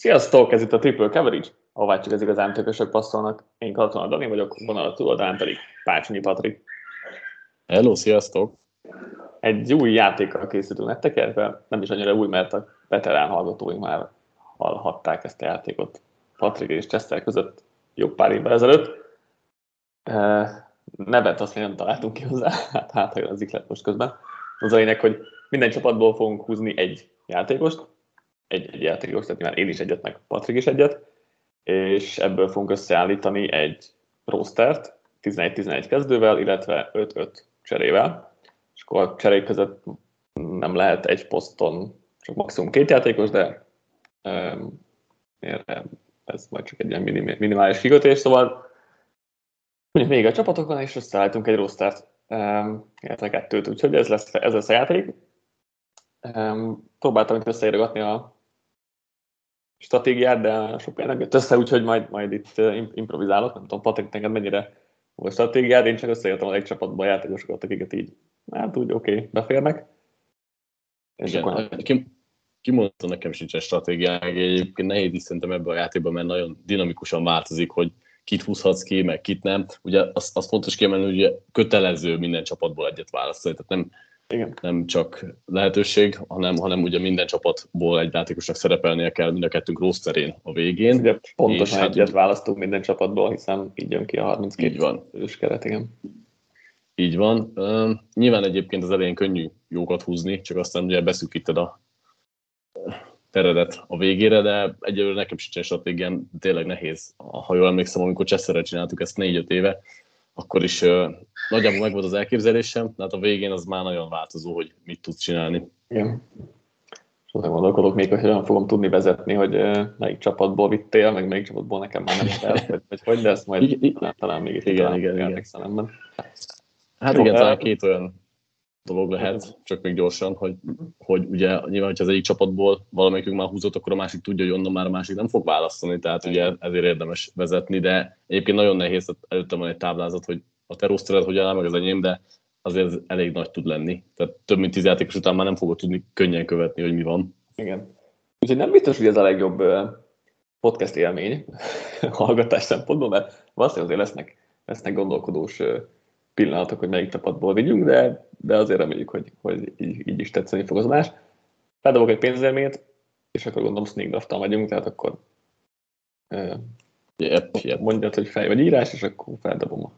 Sziasztok, ez itt a Triple Coverage, ahová csak az igazán tökösök passzolnak. Én Katona Dani vagyok, vonalat túloldalán pedig Pácsonyi Patrik. Hello, sziasztok! Egy új játékkal készítünk nektek, illetve nem is annyira új, mert a veterán hallgatóink már hallhatták ezt a játékot Patrik és Chester között jó pár évvel ezelőtt. Nevet azt még nem találtunk ki hozzá, hát hát az iklet most közben. Az a lényeg, hogy minden csapatból fogunk húzni egy játékost, egy, egy játékos, tehát nyilván én is egyet, meg Patrik is egyet, és ebből fogunk összeállítani egy rostert, 11-11 kezdővel, illetve 5-5 cserével, és akkor a cserék között nem lehet egy poszton csak maximum két játékos, de um, ez majd csak egy ilyen minimális kikötés, szóval mondjuk még a csapatokon, és összeállítunk egy rostert, um, illetve kettőt, úgyhogy ez lesz, ez lesz a játék. Um, próbáltam itt összeírogatni a stratégiát, de sok nem jött össze, úgyhogy majd, majd itt improvizálok. Nem tudom, Patrik, neked mennyire volt stratégiád, én csak összeértem a egy csapatban a játékosokat, akiket így, hát úgy oké, okay, beférnek. És Igen, akkor... kimondta nekem sincsen stratégiák, egyébként nehéz is szerintem ebben a játékban, mert nagyon dinamikusan változik, hogy kit húzhatsz ki, meg kit nem. Ugye azt, azt fontos kiemelni, hogy ugye kötelező minden csapatból egyet választani, tehát nem, igen. nem csak lehetőség, hanem, hanem ugye minden csapatból egy játékosnak szerepelnie kell mind a kettőnk rosterén a végén. Ugye pontosan és hát egyet hát, választunk minden csapatból, hiszen így jön ki a 32 így van. ős keret, igen. Így van. Uh, nyilván egyébként az elején könnyű jókat húzni, csak aztán ugye beszűkíted a teredet a végére, de egyelőre nekem sincsen stratégián, tényleg nehéz. Ha jól emlékszem, amikor Csesszerre csináltuk ezt 4-5 éve, akkor is nagyjából megvolt az elképzelésem, de hát a végén az már nagyon változó, hogy mit tudsz csinálni. Igen. Azon gondolkodok még, hogy hogyan fogom tudni vezetni, hogy melyik csapatból vittél, meg melyik csapatból nekem már nem fel, vagy, vagy hogy, ezt majd igen, talán, talán még itt igen, igen, igen. igen. Hát Jó, igen, talán két olyan dolog lehet, csak még gyorsan, hogy, hogy ugye nyilván, hogyha az egyik csapatból valamelyikünk már húzott, akkor a másik tudja, hogy onnan már a másik nem fog választani, tehát ugye ezért érdemes vezetni, de egyébként nagyon nehéz, előtte van egy táblázat, hogy a te rostered hogyan áll meg az enyém, de azért ez elég nagy tud lenni. Tehát több mint tíz játékos után már nem fogod tudni könnyen követni, hogy mi van. Igen. Úgyhogy nem biztos, hogy ez a legjobb podcast élmény hallgatás szempontból, mert valószínűleg azért lesznek, lesznek gondolkodós pillanatok, hogy melyik csapatból vigyünk, de, de azért reméljük, hogy, hogy így, így is tetszeni fog az adás. Feldobok egy pénzérmét, és akkor gondolom sneak draft megyünk, tehát akkor uh, yep, yep. mondjad, hogy fej vagy írás, és akkor feldobom.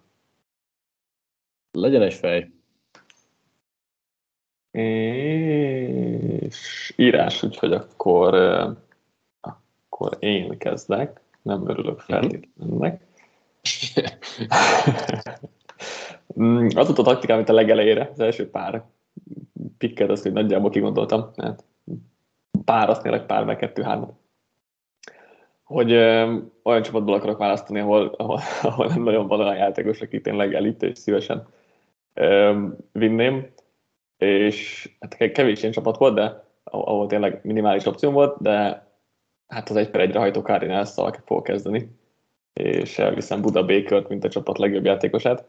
Legyen egy fej. És írás, úgyhogy akkor, uh, akkor én kezdek. Nem örülök mhm. feltétlenül. az volt a taktikám, amit a legelejére, az első pár pikket, azt hogy nagyjából kigondoltam, hát pár, azt tényleg pár, meg kettő, három. Hogy ö, olyan csapatból akarok választani, ahol, ahol, ahol nem nagyon van olyan játékos, aki tényleg elit, és szívesen ö, vinném. És hát kevés ilyen csapat volt, de ahol tényleg minimális opció volt, de hát az egy per egyre hajtó Cardinals-szal fog kezdeni, és elviszem Buda Baker-t, mint a csapat legjobb játékosát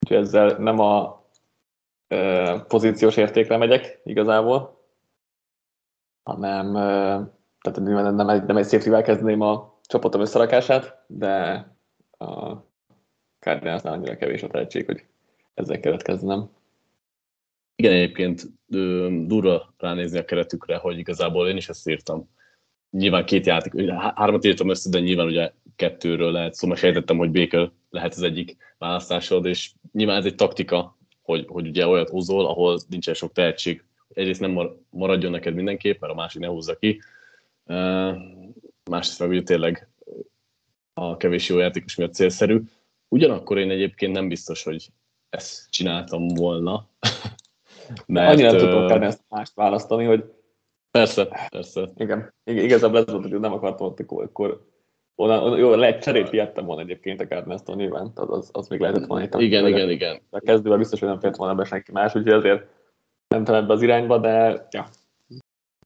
Úgyhogy ezzel nem a ö, pozíciós értékre megyek igazából, hanem tehát nem, egy, nem egy safety kezdeném a csapatom összerakását, de a Cardinalsnál annyira kevés a tehetség, hogy ezzel kellett kezdenem. Igen, egyébként durva ránézni a keretükre, hogy igazából én is ezt írtam. Nyilván két játék, hármat írtam össze, de nyilván ugye kettőről lehet, szóval sejtettem, hogy Baker lehet az egyik választásod, és nyilván ez egy taktika, hogy, hogy ugye olyat húzol, ahol nincsen sok tehetség. Egyrészt nem maradjon neked mindenképp, mert a másik ne húzza ki. Másrészt meg ugye tényleg a kevés jó játékos miatt célszerű. Ugyanakkor én egyébként nem biztos, hogy ezt csináltam volna. mert, Annyira nem tudok ezt mást választani, hogy Persze, persze. Igen, igazából ez volt, hogy nem akartam, hogy akkor Onnan, jó, lehet cserét vihettem volna egyébként a Cardinals-tól nyilván, az, az, az még lehetett volna itt. Igen, igen, igen. A kezdővel biztos, hogy nem fért volna be senki más, úgyhogy azért nem tudom ebbe az irányba, de ja.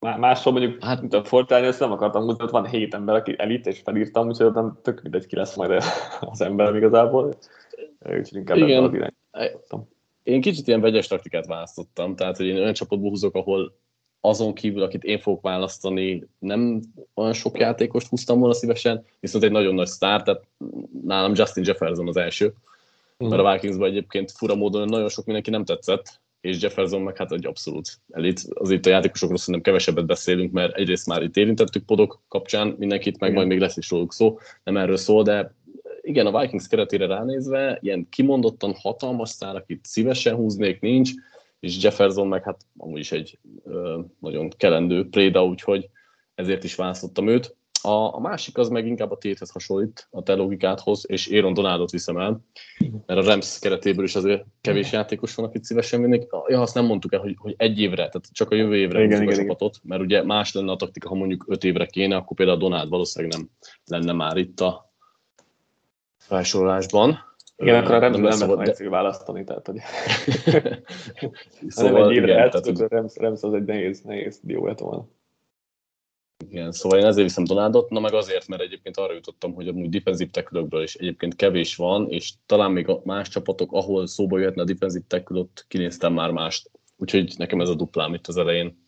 Máshol mondjuk, hát, mint a Fortnite, ezt nem akartam húzni, ott van hét ember, aki elit, és felírtam, úgyhogy nem tök mindegy, ki lesz majd az ember igazából. Úgyhogy inkább igen. az irányba. Én kicsit ilyen vegyes taktikát választottam, tehát hogy én olyan csapatból húzok, ahol azon kívül, akit én fogok választani, nem olyan sok játékost húztam volna szívesen, viszont egy nagyon nagy sztár, tehát nálam Justin Jefferson az első, mm. mert a Vikingsban egyébként fura módon nagyon sok mindenki nem tetszett, és Jefferson meg hát egy abszolút elit. Az itt a játékosokról szerintem kevesebbet beszélünk, mert egyrészt már itt érintettük podok kapcsán mindenkit, meg igen. majd még lesz is róluk szó, nem erről szól, de igen, a Vikings keretére ránézve, ilyen kimondottan hatalmas szár, akit szívesen húznék, nincs, és Jefferson meg hát amúgy is egy ö, nagyon kelendő préda, úgyhogy ezért is választottam őt. A, a másik az meg inkább a téthez hasonlít, a te logikádhoz, és Aaron Donaldot viszem el, mert a Rams keretéből is azért kevés játékos van, akit szívesen vinnék. Ja, azt nem mondtuk el, hogy, hogy egy évre, tehát csak a jövő évre igen, igen, a csapatot, mert ugye más lenne a taktika, ha mondjuk öt évre kéne, akkor például a Donald valószínűleg nem lenne már itt a felsorolásban. Igen, akkor a Rams nem, szabad de... választani, tehát hogy szóval, nem egy évre igen, tehát, a Rams, Rams az egy nehéz, nehéz dió lett volna. Igen, szóval én ezért viszem Donaldot, na meg azért, mert egyébként arra jutottam, hogy amúgy defensív tackle is egyébként kevés van, és talán még a más csapatok, ahol szóba jöhetne a defensív tackle kinéztem már mást. Úgyhogy nekem ez a duplám itt az elején.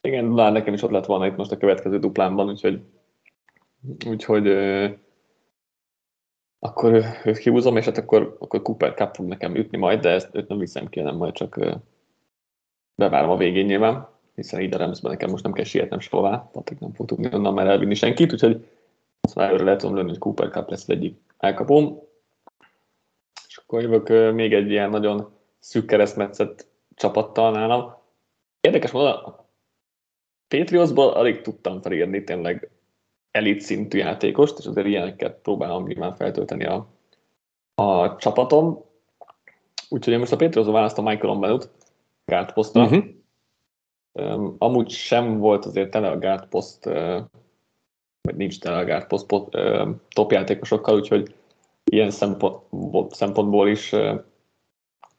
Igen, már nekem is ott lett volna itt most a következő duplámban, úgyhogy, úgyhogy akkor őt kihúzom, és hát akkor, akkor Cooper Cup fog nekem ütni majd, de ezt őt nem viszem ki, nem majd csak bevárom a végén nyilván hiszen ide Ramsben nekem most nem kell sietnem sehová, Patrik nem fog tudni onnan már elvinni senkit, úgyhogy azt már előre lehet tudom hogy Cooper Cup lesz az egyik elkapom. És akkor jövök még egy ilyen nagyon szűk keresztmetszett csapattal nálam. Érdekes módon a Patriotsból alig tudtam felírni tényleg elit szintű játékost, és azért ilyeneket próbálom nyilván feltölteni a, a csapatom. Úgyhogy én most a Patriotsból választom Michael Ombenut, guard posztra. Uh-huh. Um, amúgy sem volt azért tele a guard post, uh, vagy nincs tele a guard post uh, top játékosokkal, úgyhogy ilyen szempont, szempontból is uh,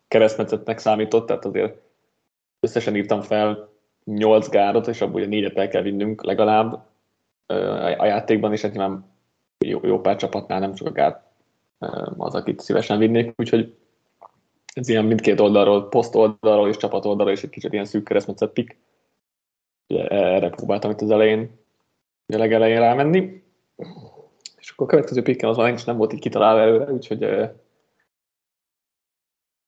keresztmetszetnek számított, tehát azért összesen írtam fel 8 gárdot, és abból ugye négyet el kell vinnünk legalább a játékban, és hát nyilván jó, jó pár csapatnál nem csak a uh, az, akit szívesen vinnék, úgyhogy ez ilyen mindkét oldalról, poszt oldalról és csapat oldalról is egy kicsit ilyen szűk keresztmetszett pik. Erre próbáltam itt az elején, a legelején rámenni. És akkor a következő pikkel az már nem volt így kitalálva előre, úgyhogy,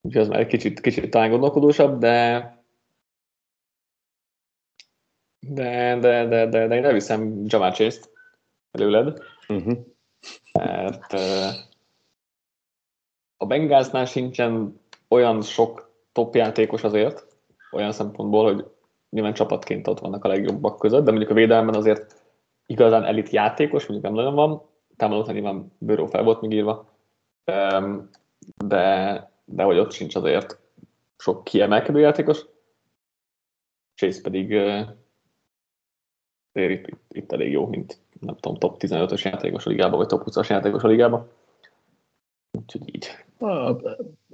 úgyhogy az már egy kicsit, kicsit talán gondolkodósabb, de de, de, de, de, de én elviszem Jamal Chase-t előled, uh-huh. mert a Bengalsnál sincsen olyan sok top játékos azért, olyan szempontból, hogy nyilván csapatként ott vannak a legjobbak között, de mondjuk a védelemben azért igazán elit játékos, mondjuk nem nagyon van, támadót nyilván bőró fel volt még írva, de, de hogy ott sincs azért sok kiemelkedő játékos, Chase pedig azért itt, itt elég jó, mint nem tudom, top 15-ös játékos a ligában, vagy top 20-as játékos a ligában. Úgyhogy így. Ah,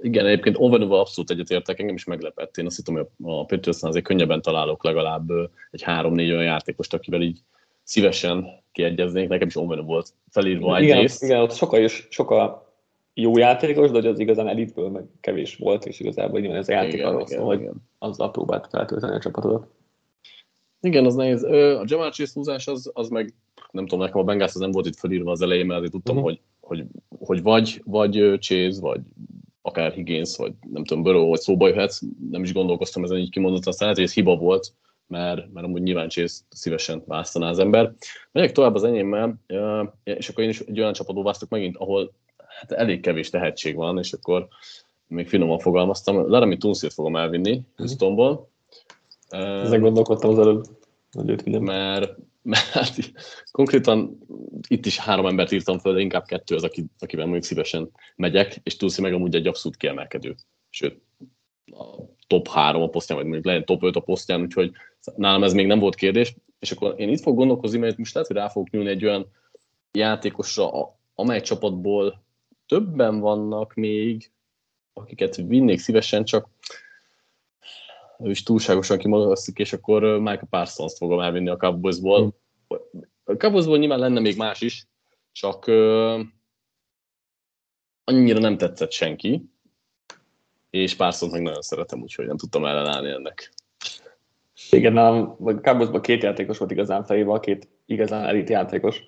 igen, egyébként Ovenóval abszolút egyetértek, engem is meglepett. Én azt hittem, hogy a patriots azért könnyebben találok legalább egy három-négy olyan játékost, akivel így szívesen kiegyeznék. Nekem is Ovenó volt felírva igen, egyrészt. Igen, ott sokkal, is, sokkal jó játékos, de az igazán elitből meg kevés volt, és igazából nyilván ez a játék igen, arról szól, hogy azzal próbált feltölteni a csapatodat. Igen, az nehéz. A Jamal Chase húzás az, az meg, nem tudom, nekem a Bengals az nem volt itt felírva az elején, mert azért tudtam, uh-huh. hogy, hogy, hogy vagy, vagy Chase, vagy akár Higgins, vagy nem tudom, Burrow, vagy szóba jöhet, nem is gondolkoztam ezen így kimondott, aztán lehet, hogy ez hiba volt, mert, mert amúgy nyilván Chase szívesen választaná az ember. Megyek tovább az enyémmel, és akkor én is egy olyan csapatot választok megint, ahol hát elég kevés tehetség van, és akkor még finoman fogalmaztam. Laramie Tunsilt fogom elvinni mhm. Houstonból. Ezen gondolkodtam az előbb, hogy őt vigyem. Mert, mert hát, konkrétan itt is három embert írtam föl, de inkább kettő az, aki, akivel mondjuk szívesen megyek, és Tulsi meg amúgy egy abszolút kiemelkedő. Sőt, a top három a posztján, vagy mondjuk legyen top 5 a posztján, úgyhogy nálam ez még nem volt kérdés. És akkor én itt fog gondolkozni, mert most lehet, hogy rá fogok nyúlni egy olyan játékosra, amely csapatból többen vannak még, akiket vinnék szívesen, csak ő is túlságosan kimagasszik, és akkor Michael Parsons-t fogom elvinni a Cowboysból. A Cowboysból nyilván lenne még más is, csak uh, annyira nem tetszett senki, és Parsons meg nagyon szeretem, úgyhogy nem tudtam ellenállni ennek. Igen, a Cowboysban két játékos volt igazán fejével, két igazán elit játékos.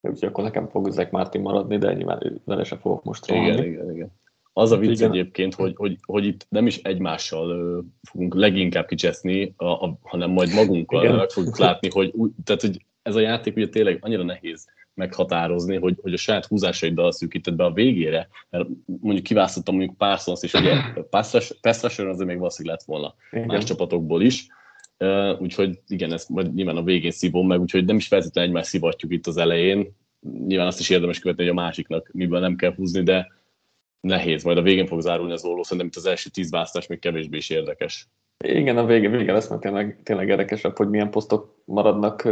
Úgyhogy akkor nekem fog Zach Martin maradni, de nyilván vele sem fogok most rohanni. Igen, igen, igen. Az a vicc igen. egyébként, hogy, hogy, hogy itt nem is egymással fogunk leginkább kicseszni, a, a, hanem majd magunkkal meg fogjuk látni, hogy, tehát, hogy ez a játék ugye tényleg annyira nehéz meghatározni, hogy, hogy a saját húzásaiddal szűkíted be a végére, mert mondjuk kiválasztottam mondjuk Parsons is, ugye rusher azért még valószínűleg lett volna Igen. más csapatokból is, uh, úgyhogy igen, ezt majd nyilván a végén szívom meg, úgyhogy nem is feltétlenül egymást szivatjuk itt az elején, nyilván azt is érdemes követni, hogy a másiknak miből nem kell húzni, de nehéz, majd a végén fog zárulni az olló, szerintem itt az első tíz választás még kevésbé is érdekes. Igen, a végén, végén lesz mert tényleg, tényleg érdekesebb, hogy milyen posztok maradnak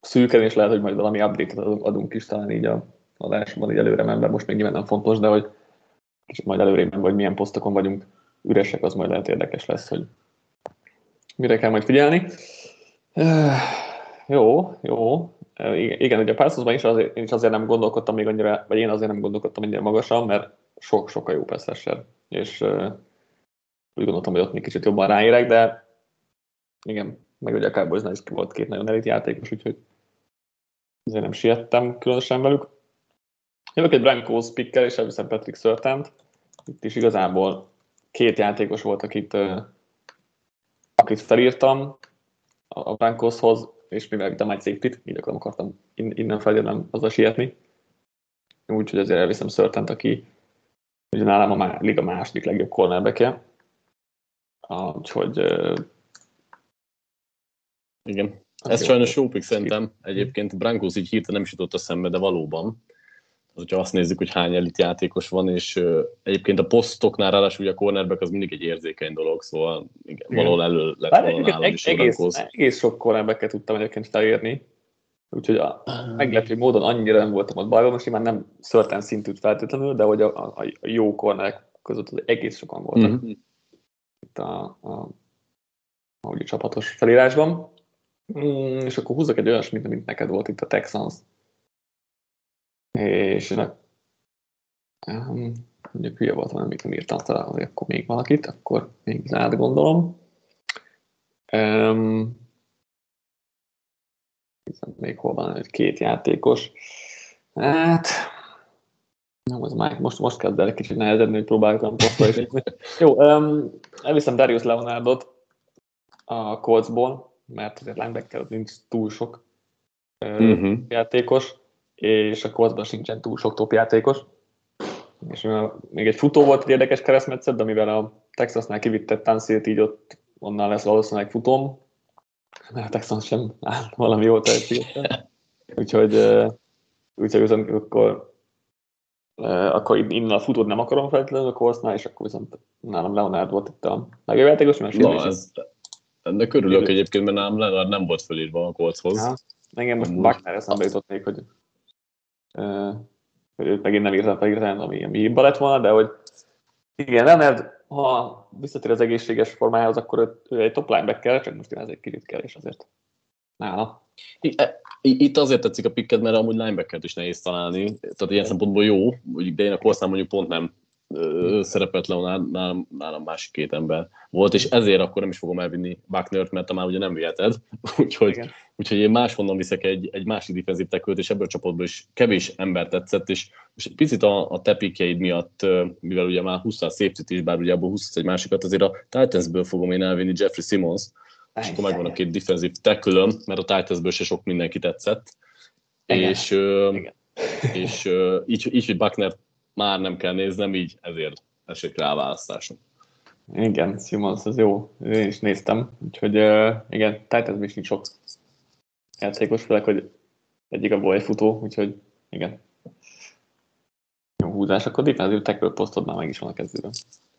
szűken, és lehet, hogy majd valami update-et adunk is talán így a adásban, így előre mert most még nyilván nem fontos, de hogy kicsit majd előrébb, hogy milyen posztokon vagyunk üresek, az majd lehet érdekes lesz, hogy mire kell majd figyelni. Jó, jó. Igen, ugye a Parsonsban is azért, én is azért nem gondolkodtam még annyira, vagy én azért nem gondolkodtam annyira magasan, mert sok, sokkal jó passzesser, és uh, úgy gondoltam, hogy ott még kicsit jobban ráérek, de igen, meg ugye a Cowboysnál is volt két nagyon elit játékos, úgyhogy ezért nem siettem különösen velük. Jövök egy Brian Coles pickkel, és elviszem Patrick Surtent. Itt is igazából két játékos volt, akit, akit felírtam a Broncoshoz, és mivel vittem egy safety így akkor akartam innen feljönnöm azzal sietni. Úgyhogy ezért elviszem Surtent, aki ugye nálam a liga második legjobb cornerback Úgyhogy igen. Ez jó. sajnos jó pick szerintem. Egyébként Brankos így hirtelen nem is jutott a szembe, de valóban. Az, hogyha azt nézzük, hogy hány elit játékos van, és uh, egyébként a posztoknál ráadásul ugye a cornerback az mindig egy érzékeny dolog, szóval igen, igen. valahol elő lett volna nálam is egész, egész sok cornerbacket tudtam egyébként felírni, úgyhogy a meglepő módon annyira nem voltam ott bajban, most már nem szörten szintű feltétlenül, de hogy a, a, a jó cornerek között az egész sokan voltak mm-hmm. itt a, a, a, a csapatos felírásban. Mm, és akkor húzok egy olyasmit, mint neked volt itt a Texans. És um, mondjuk hülye voltam, amit nem írtam talán, hogy akkor még valakit, akkor még átgondolom. Um, még hol van egy két játékos. Hát, nem, az már most, most kezd el egy kicsit nehezedni, hogy próbáltam posztolni. Jó, um, elviszem Darius Leonardot a Coltsból, mert azért linebacker nincs túl sok uh-huh. játékos, és a Coltsban sincsen túl sok top játékos. És még egy futó volt egy érdekes keresztmetszet, de mivel a Texasnál kivitte Tansilt, így ott onnan lesz valószínűleg futóm, mert a Texas sem áll valami jó tehetséget. Úgyhogy, úgyhogy viszont akkor, akkor innen a futót nem akarom feltétlenül a Coltsnál, és akkor viszont nálam Leonard volt itt a legjobb játékos, mert Na, ez, ennek örülök egyébként, mert nálam Leonard nem volt fölírva a kolchoz. Ja, engem most Wagner eszembe jutott még, hogy, hogy őt megint nem írtam fel ami, ami hibba lett volna, de hogy igen, Leonard, ha visszatér az egészséges formájához, akkor ő, egy top linebacker, csak most ez egy kicsit és azért. Nála. E, itt azért tetszik a picket, mert amúgy linebackert is nehéz találni, tehát ilyen szempontból jó, de én a korszám mondjuk pont nem szerepelt Leonard, nálam, nálam másik két ember volt, és ezért akkor nem is fogom elvinni Buckner-t, mert te már ugye nem viheted, úgyhogy, úgyhogy én máshonnan viszek egy, egy másik defensív tekült, és ebből a csapatból is kevés ember tetszett, és most egy picit a, a tepikjeid miatt, mivel ugye már 20 a safety is, bár ugye abból 20 egy másikat, azért a Titansből fogom én elvinni Jeffrey Simmons, és akkor megvan a két defensív tekülöm, mert a Titansből se sok mindenki tetszett, Igen. és, Igen. és így, így, hogy Buckner már nem kell néznem, így ezért esik rá a választásom. Igen, Simons, ez jó. Én is néztem. Úgyhogy uh, igen, Titans is nincs sok játékos, főleg, hogy egyik abból egy futó, úgyhogy igen. Jó húzás, akkor defensív tackle posztod már meg is van a kezdőben.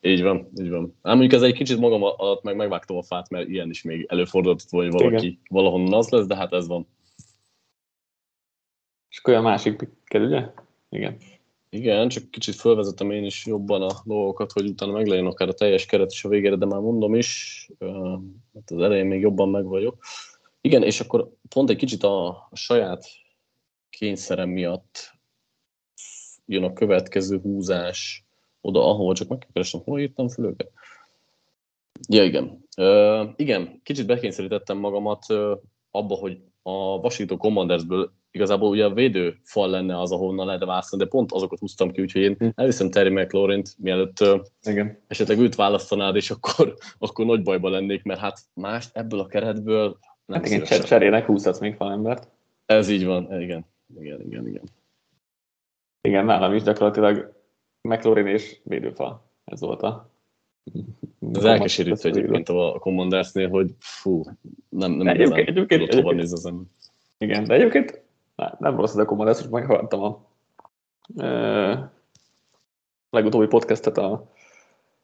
Így van, így van. Ám mondjuk ez egy kicsit magam alatt meg megvágtam a fát, mert ilyen is még előfordult, hogy valaki igen. valahonnan az lesz, de hát ez van. És akkor a másik picker, ugye? Igen. Igen, csak kicsit fölvezetem én is jobban a dolgokat, hogy utána meglegyen akár a teljes keret is a végére, de már mondom is, hát az elején még jobban meg vagyok. Igen, és akkor pont egy kicsit a, a saját kényszerem miatt jön a következő húzás oda, ahol csak meg kell keresnem, hol írtam föl őket. Ja, igen. Uh, igen, kicsit bekényszerítettem magamat uh, abba, hogy a Washington Commandersből igazából ugye a védő fal lenne az, ahonnan lehet választani, de pont azokat húztam ki, úgyhogy én hm. elviszem Terry McLaurin-t, mielőtt Igen. esetleg őt választanád, és akkor, akkor nagy bajba lennék, mert hát más ebből a keretből nem hát igen, cserének húzhatsz még falembert. Ez így van, igen, igen, igen, igen. Igen, nálam is gyakorlatilag McLaurin és védőfal. Ez volt a ez elkeserítő egyébként a Commandersnél, hogy fú, nem, nem egyébként, egyébként, tudott hova néz az ember. Igen, de egyébként nem, nem rossz ez a Commanders, hogy meghallgattam a e, legutóbbi podcastet, a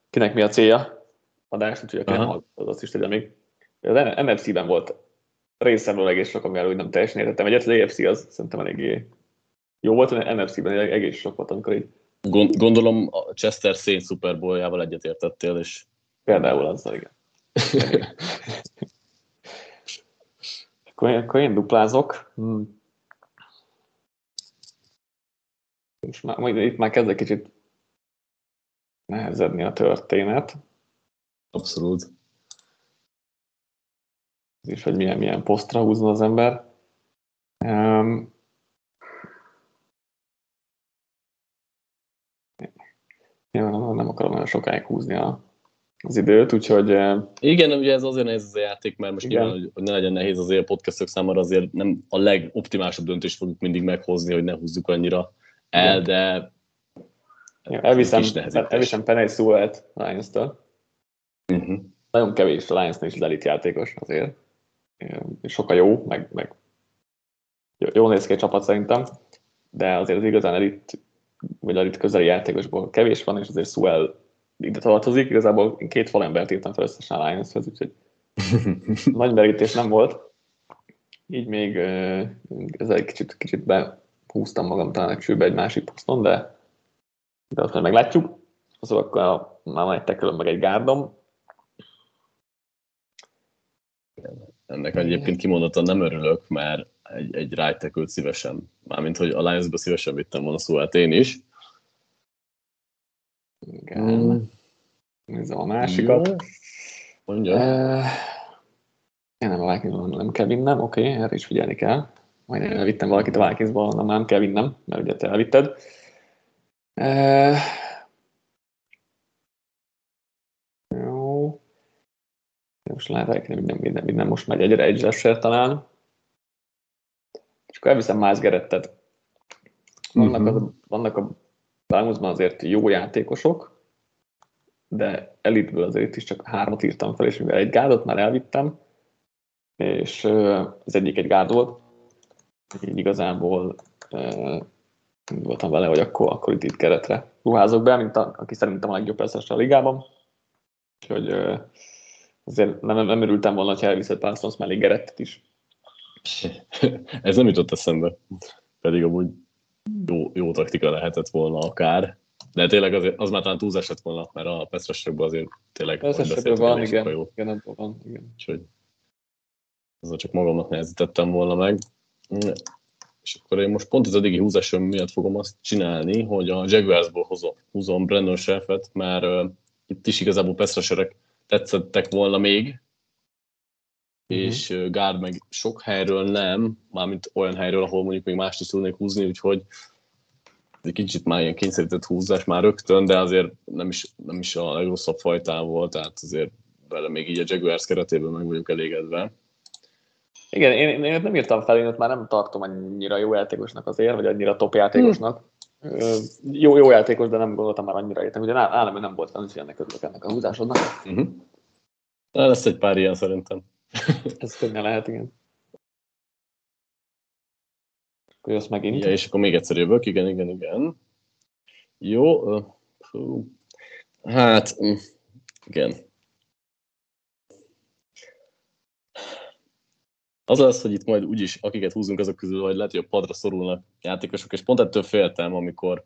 kinek mi a célja adást, úgyhogy aki nem az azt is tegye még. Az NFC-ben volt részemről egész sok, amivel úgy nem teljesen értettem. Egyet az AFC az szerintem eléggé jó volt, hogy NFC-ben egész sok volt, amikor így Gondolom a Chester Saints Super Bowl-jával egyetértettél, és... Például azzal, igen. akkor, én, akkor én duplázok. Hmm. Most már, itt már kezdek kicsit nehezedni a történet. Abszolút. És hogy milyen, milyen posztra húzna az ember. Um, Ja, nem, nem akarom nagyon sokáig húzni a, az időt, úgyhogy... Igen, ugye ez azért nehéz az a játék, mert most igen. nyilván, hogy ne legyen nehéz azért a podcastok számára azért nem a legoptimálisabb döntést fogjuk mindig meghozni, hogy ne húzzuk annyira el, de ja, elviszem, elviszem Penny Sewell-t Lions-től. Uh-huh. Nagyon kevés a lions is az elit játékos azért. Sokkal jó, meg, meg jó néz ki a csapat szerintem, de azért az igazán elit vagy a itt közeli játékosból kevés van, és azért Suel ide tartozik. Igazából én két falembert írtam fel összesen a Lions-hez, úgyhogy nagy merítés nem volt. Így még ez egy kicsit, kicsit behúztam magam talán egy egy másik poszton, de, de azt majd meglátjuk. Szóval akkor már van egy tekölöm, meg egy gárdom. Ennek egyébként kimondottan nem örülök, mert egy, egy right szívesen, mármint hogy a Lions-ba szívesen vittem volna szó, hát én is. Igen. Mm. Nézzem a másikat. Jó. Mondja. Uh, én nem a Vikings nem kell vinnem, oké, okay, erre is figyelni kell. Majd én elvittem valakit a Vikingsból, nem, nem kell vinnem, mert ugye te elvitted. Uh, jó. Most lehet, hogy minden, minden, minden most megy egyre egyre talán akkor elviszem Miles Gerettet. Vannak, uh-huh. az, vannak a Bálmuszban azért jó játékosok, de elitből azért itt is csak hármat írtam fel, és mivel egy gárdot már elvittem, és az egyik egy gárd volt, így igazából voltam vele, hogy akkor, akkor itt, itt keretre ruházok be, mint a, aki szerintem a legjobb persze a ligában. Úgyhogy azért nem, nem örültem volna, ha elviszed Parsons mellé Gerettet is. Ez nem jutott eszembe, pedig amúgy jó, jó taktika lehetett volna akár, de tényleg az, az már talán túlzás lett volna, mert a Pestrasokban azért tényleg Pestrasokban van, igen. Jó. igen, van, igen. Úgyhogy ezzel csak magamnak nehezítettem volna meg. És akkor én most pont az eddigi húzásom miatt fogom azt csinálni, hogy a Jaguarsból hozom, húzom Brandon Sheffet, mert uh, itt is igazából Pestrasörek tetszettek volna még, uh-huh. és Gárd meg sok helyről nem, mármint olyan helyről, ahol mondjuk még mást is tudnék húzni, úgyhogy egy kicsit már ilyen kényszerített húzás már rögtön, de azért nem is, nem is a legrosszabb fajtával, tehát azért vele még így a Jaguars keretében meg vagyunk elégedve. Igen, én, én nem írtam fel, én ott már nem tartom annyira jó játékosnak azért, vagy annyira top játékosnak. Hmm. Jó, jó játékos, de nem gondoltam már annyira értem. Ugye nálam nem volt úgyhogy ennek örülök ennek a húzásodnak. Uh-huh. Lesz egy pár ilyen szerintem. Ez könnyen lehet, igen. Akkor jössz megint. Ja, és akkor még egyszer jövök, igen, igen, igen. Jó, hát, mm, igen. Az lesz, hogy itt majd úgyis, akiket húzunk azok közül, hogy lehet, hogy a padra szorulnak játékosok, és pont ettől féltem, amikor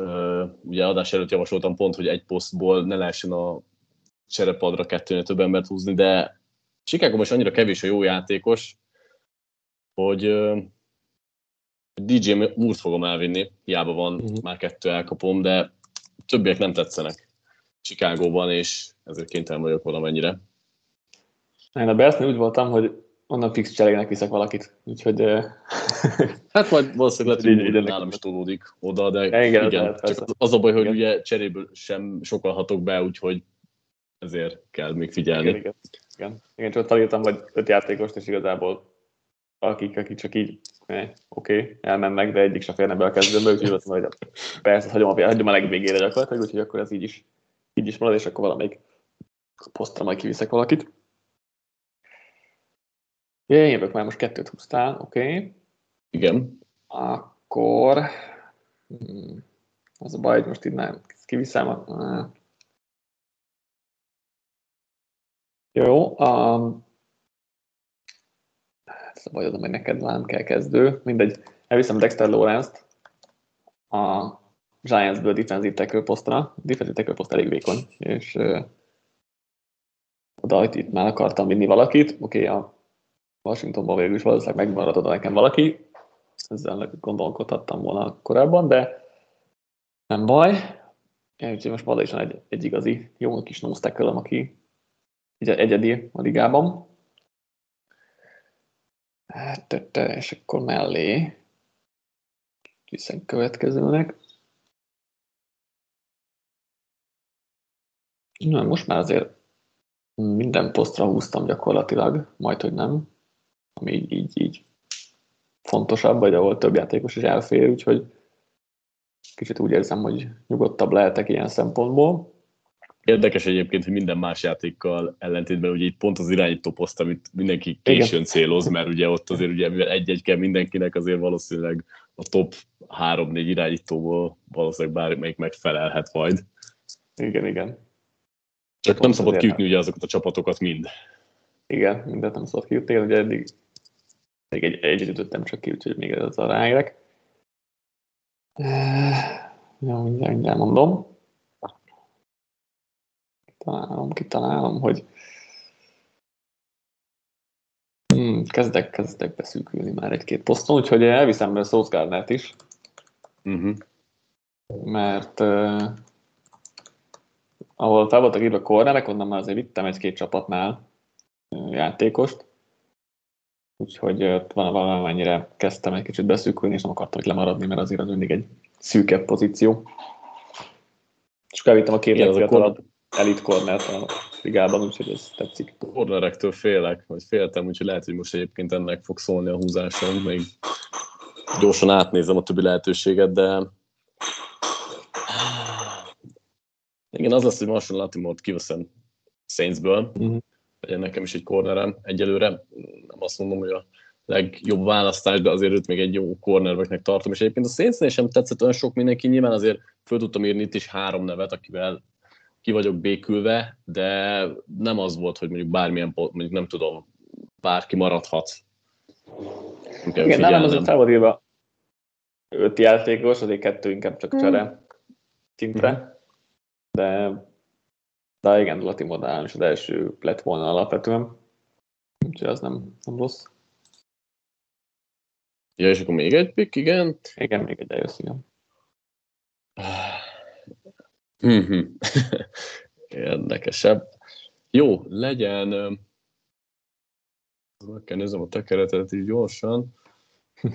uh, ugye adás előtt javasoltam pont, hogy egy posztból ne lehessen a cserepadra kettőnél több embert húzni, de Chicago most annyira kevés a jó játékos, hogy uh, DJ Moore-t fogom elvinni, hiába van uh-huh. már kettő elkapom, de többiek nem tetszenek. Chicagóban, és ezért kénytelen vagyok valamennyire. Én a Bersnél úgy voltam, hogy onnan fix cserélnek viszek valakit, úgyhogy... hát majd valószínűleg lehet, hogy nálam is tolódik oda, de igen, igen lehet, csak az, az a baj, hogy igen. ugye cseréből sem sokalhatok be, úgyhogy ezért kell még figyelni. Igen, igen. igen. igen csak találtam, hogy öt játékost, és igazából akik, akik csak így, eh, oké, okay, elmennek, de egyik sem férne be a kezdőbe, úgyhogy azt mondom, hogy persze, hagyom a, hagyom a legvégére gyakorlatilag, úgyhogy akkor ez így is, így is marad, és akkor valamelyik posztra majd kiviszek valakit. Én jövök már most kettőt húztál, oké. Okay. Igen. Akkor hmm, az a baj, hogy most itt nem kiviszem. A, jó, um, ez a baj, az, hogy neked nem kell kezdő. Mindegy, elviszem Dexter Lawrence-t a Giants-ből defensive tackle posztra. Defensive tackle poszt elég vékony, és uh, oda itt már akartam vinni valakit. Oké, okay, a Washingtonban végül is valószínűleg megmarad oda nekem valaki. Ezzel gondolkodhattam volna korábban, de nem baj. Úgyhogy most valójában is egy, egy igazi jó kis nose aki egy, egyedi a ligában. Hát, és akkor mellé viszont következőnek. Na, most már azért minden posztra húztam gyakorlatilag, majd hogy nem, ami így, így, így fontosabb, vagy ahol több játékos is elfér, úgyhogy kicsit úgy érzem, hogy nyugodtabb lehetek ilyen szempontból. Érdekes egyébként, hogy minden más játékkal ellentétben ugye itt pont az irányító poszt, amit mindenki későn Igen. céloz, mert ugye ott azért ugye mivel egy-egy kell mindenkinek, azért valószínűleg a top 3-4 irányítóból valószínűleg bármelyik megfelelhet majd. Igen, igen. Csak pont nem szabad kiütni ugye azokat a csapatokat mind. Igen, mindent nem szabad kiütni, ugye eddig, eddig egy, egyet ütöttem csak ki, úgyhogy még ez a ráérek. Ja, mindjárt, mindjárt mondom találom, kitalálom, hogy hmm, kezdek, kezdek beszűkülni már egy-két poszton, úgyhogy elviszem be Gardner-t is, uh-huh. mert uh, ahol fel voltak írva kornerek, onnan már azért vittem egy-két csapatnál játékost, úgyhogy van valamennyire kezdtem egy kicsit beszűkülni, és nem akartam itt lemaradni, mert azért az mindig egy szűkebb pozíció. És elvittem a két legfiatalabb elit cornert a ligában, úgyhogy ez tetszik. Cornerektől félek, vagy féltem, úgyhogy lehet, hogy most egyébként ennek fog szólni a húzásom, még gyorsan átnézem a többi lehetőséget, de igen, az lesz, hogy Marshall Latimore-t kiveszem Saintsből, uh-huh. Legyen nekem is egy cornerem egyelőre. Nem azt mondom, hogy a legjobb választás, de azért őt még egy jó cornerbacknek tartom, és egyébként a Saintsnél sem tetszett olyan sok mindenki, nyilván azért föl tudtam írni itt is három nevet, akivel ki vagyok békülve, de nem az volt, hogy mondjuk bármilyen, mondjuk nem tudom, bárki maradhat. Nem Igen, nem az fel volt írva öt játékos, azért kettő inkább csak csere hmm. szintre, hmm. de, de igen, Latimodán is az első lett volna alapvetően, úgyhogy az nem, nem rossz. Ja, és akkor még egy pick, igen? Igen, még egy eljössz, igen. Mm-hmm. Érdekesebb. Jó, legyen... Meg kell nézem a tekeretet így gyorsan.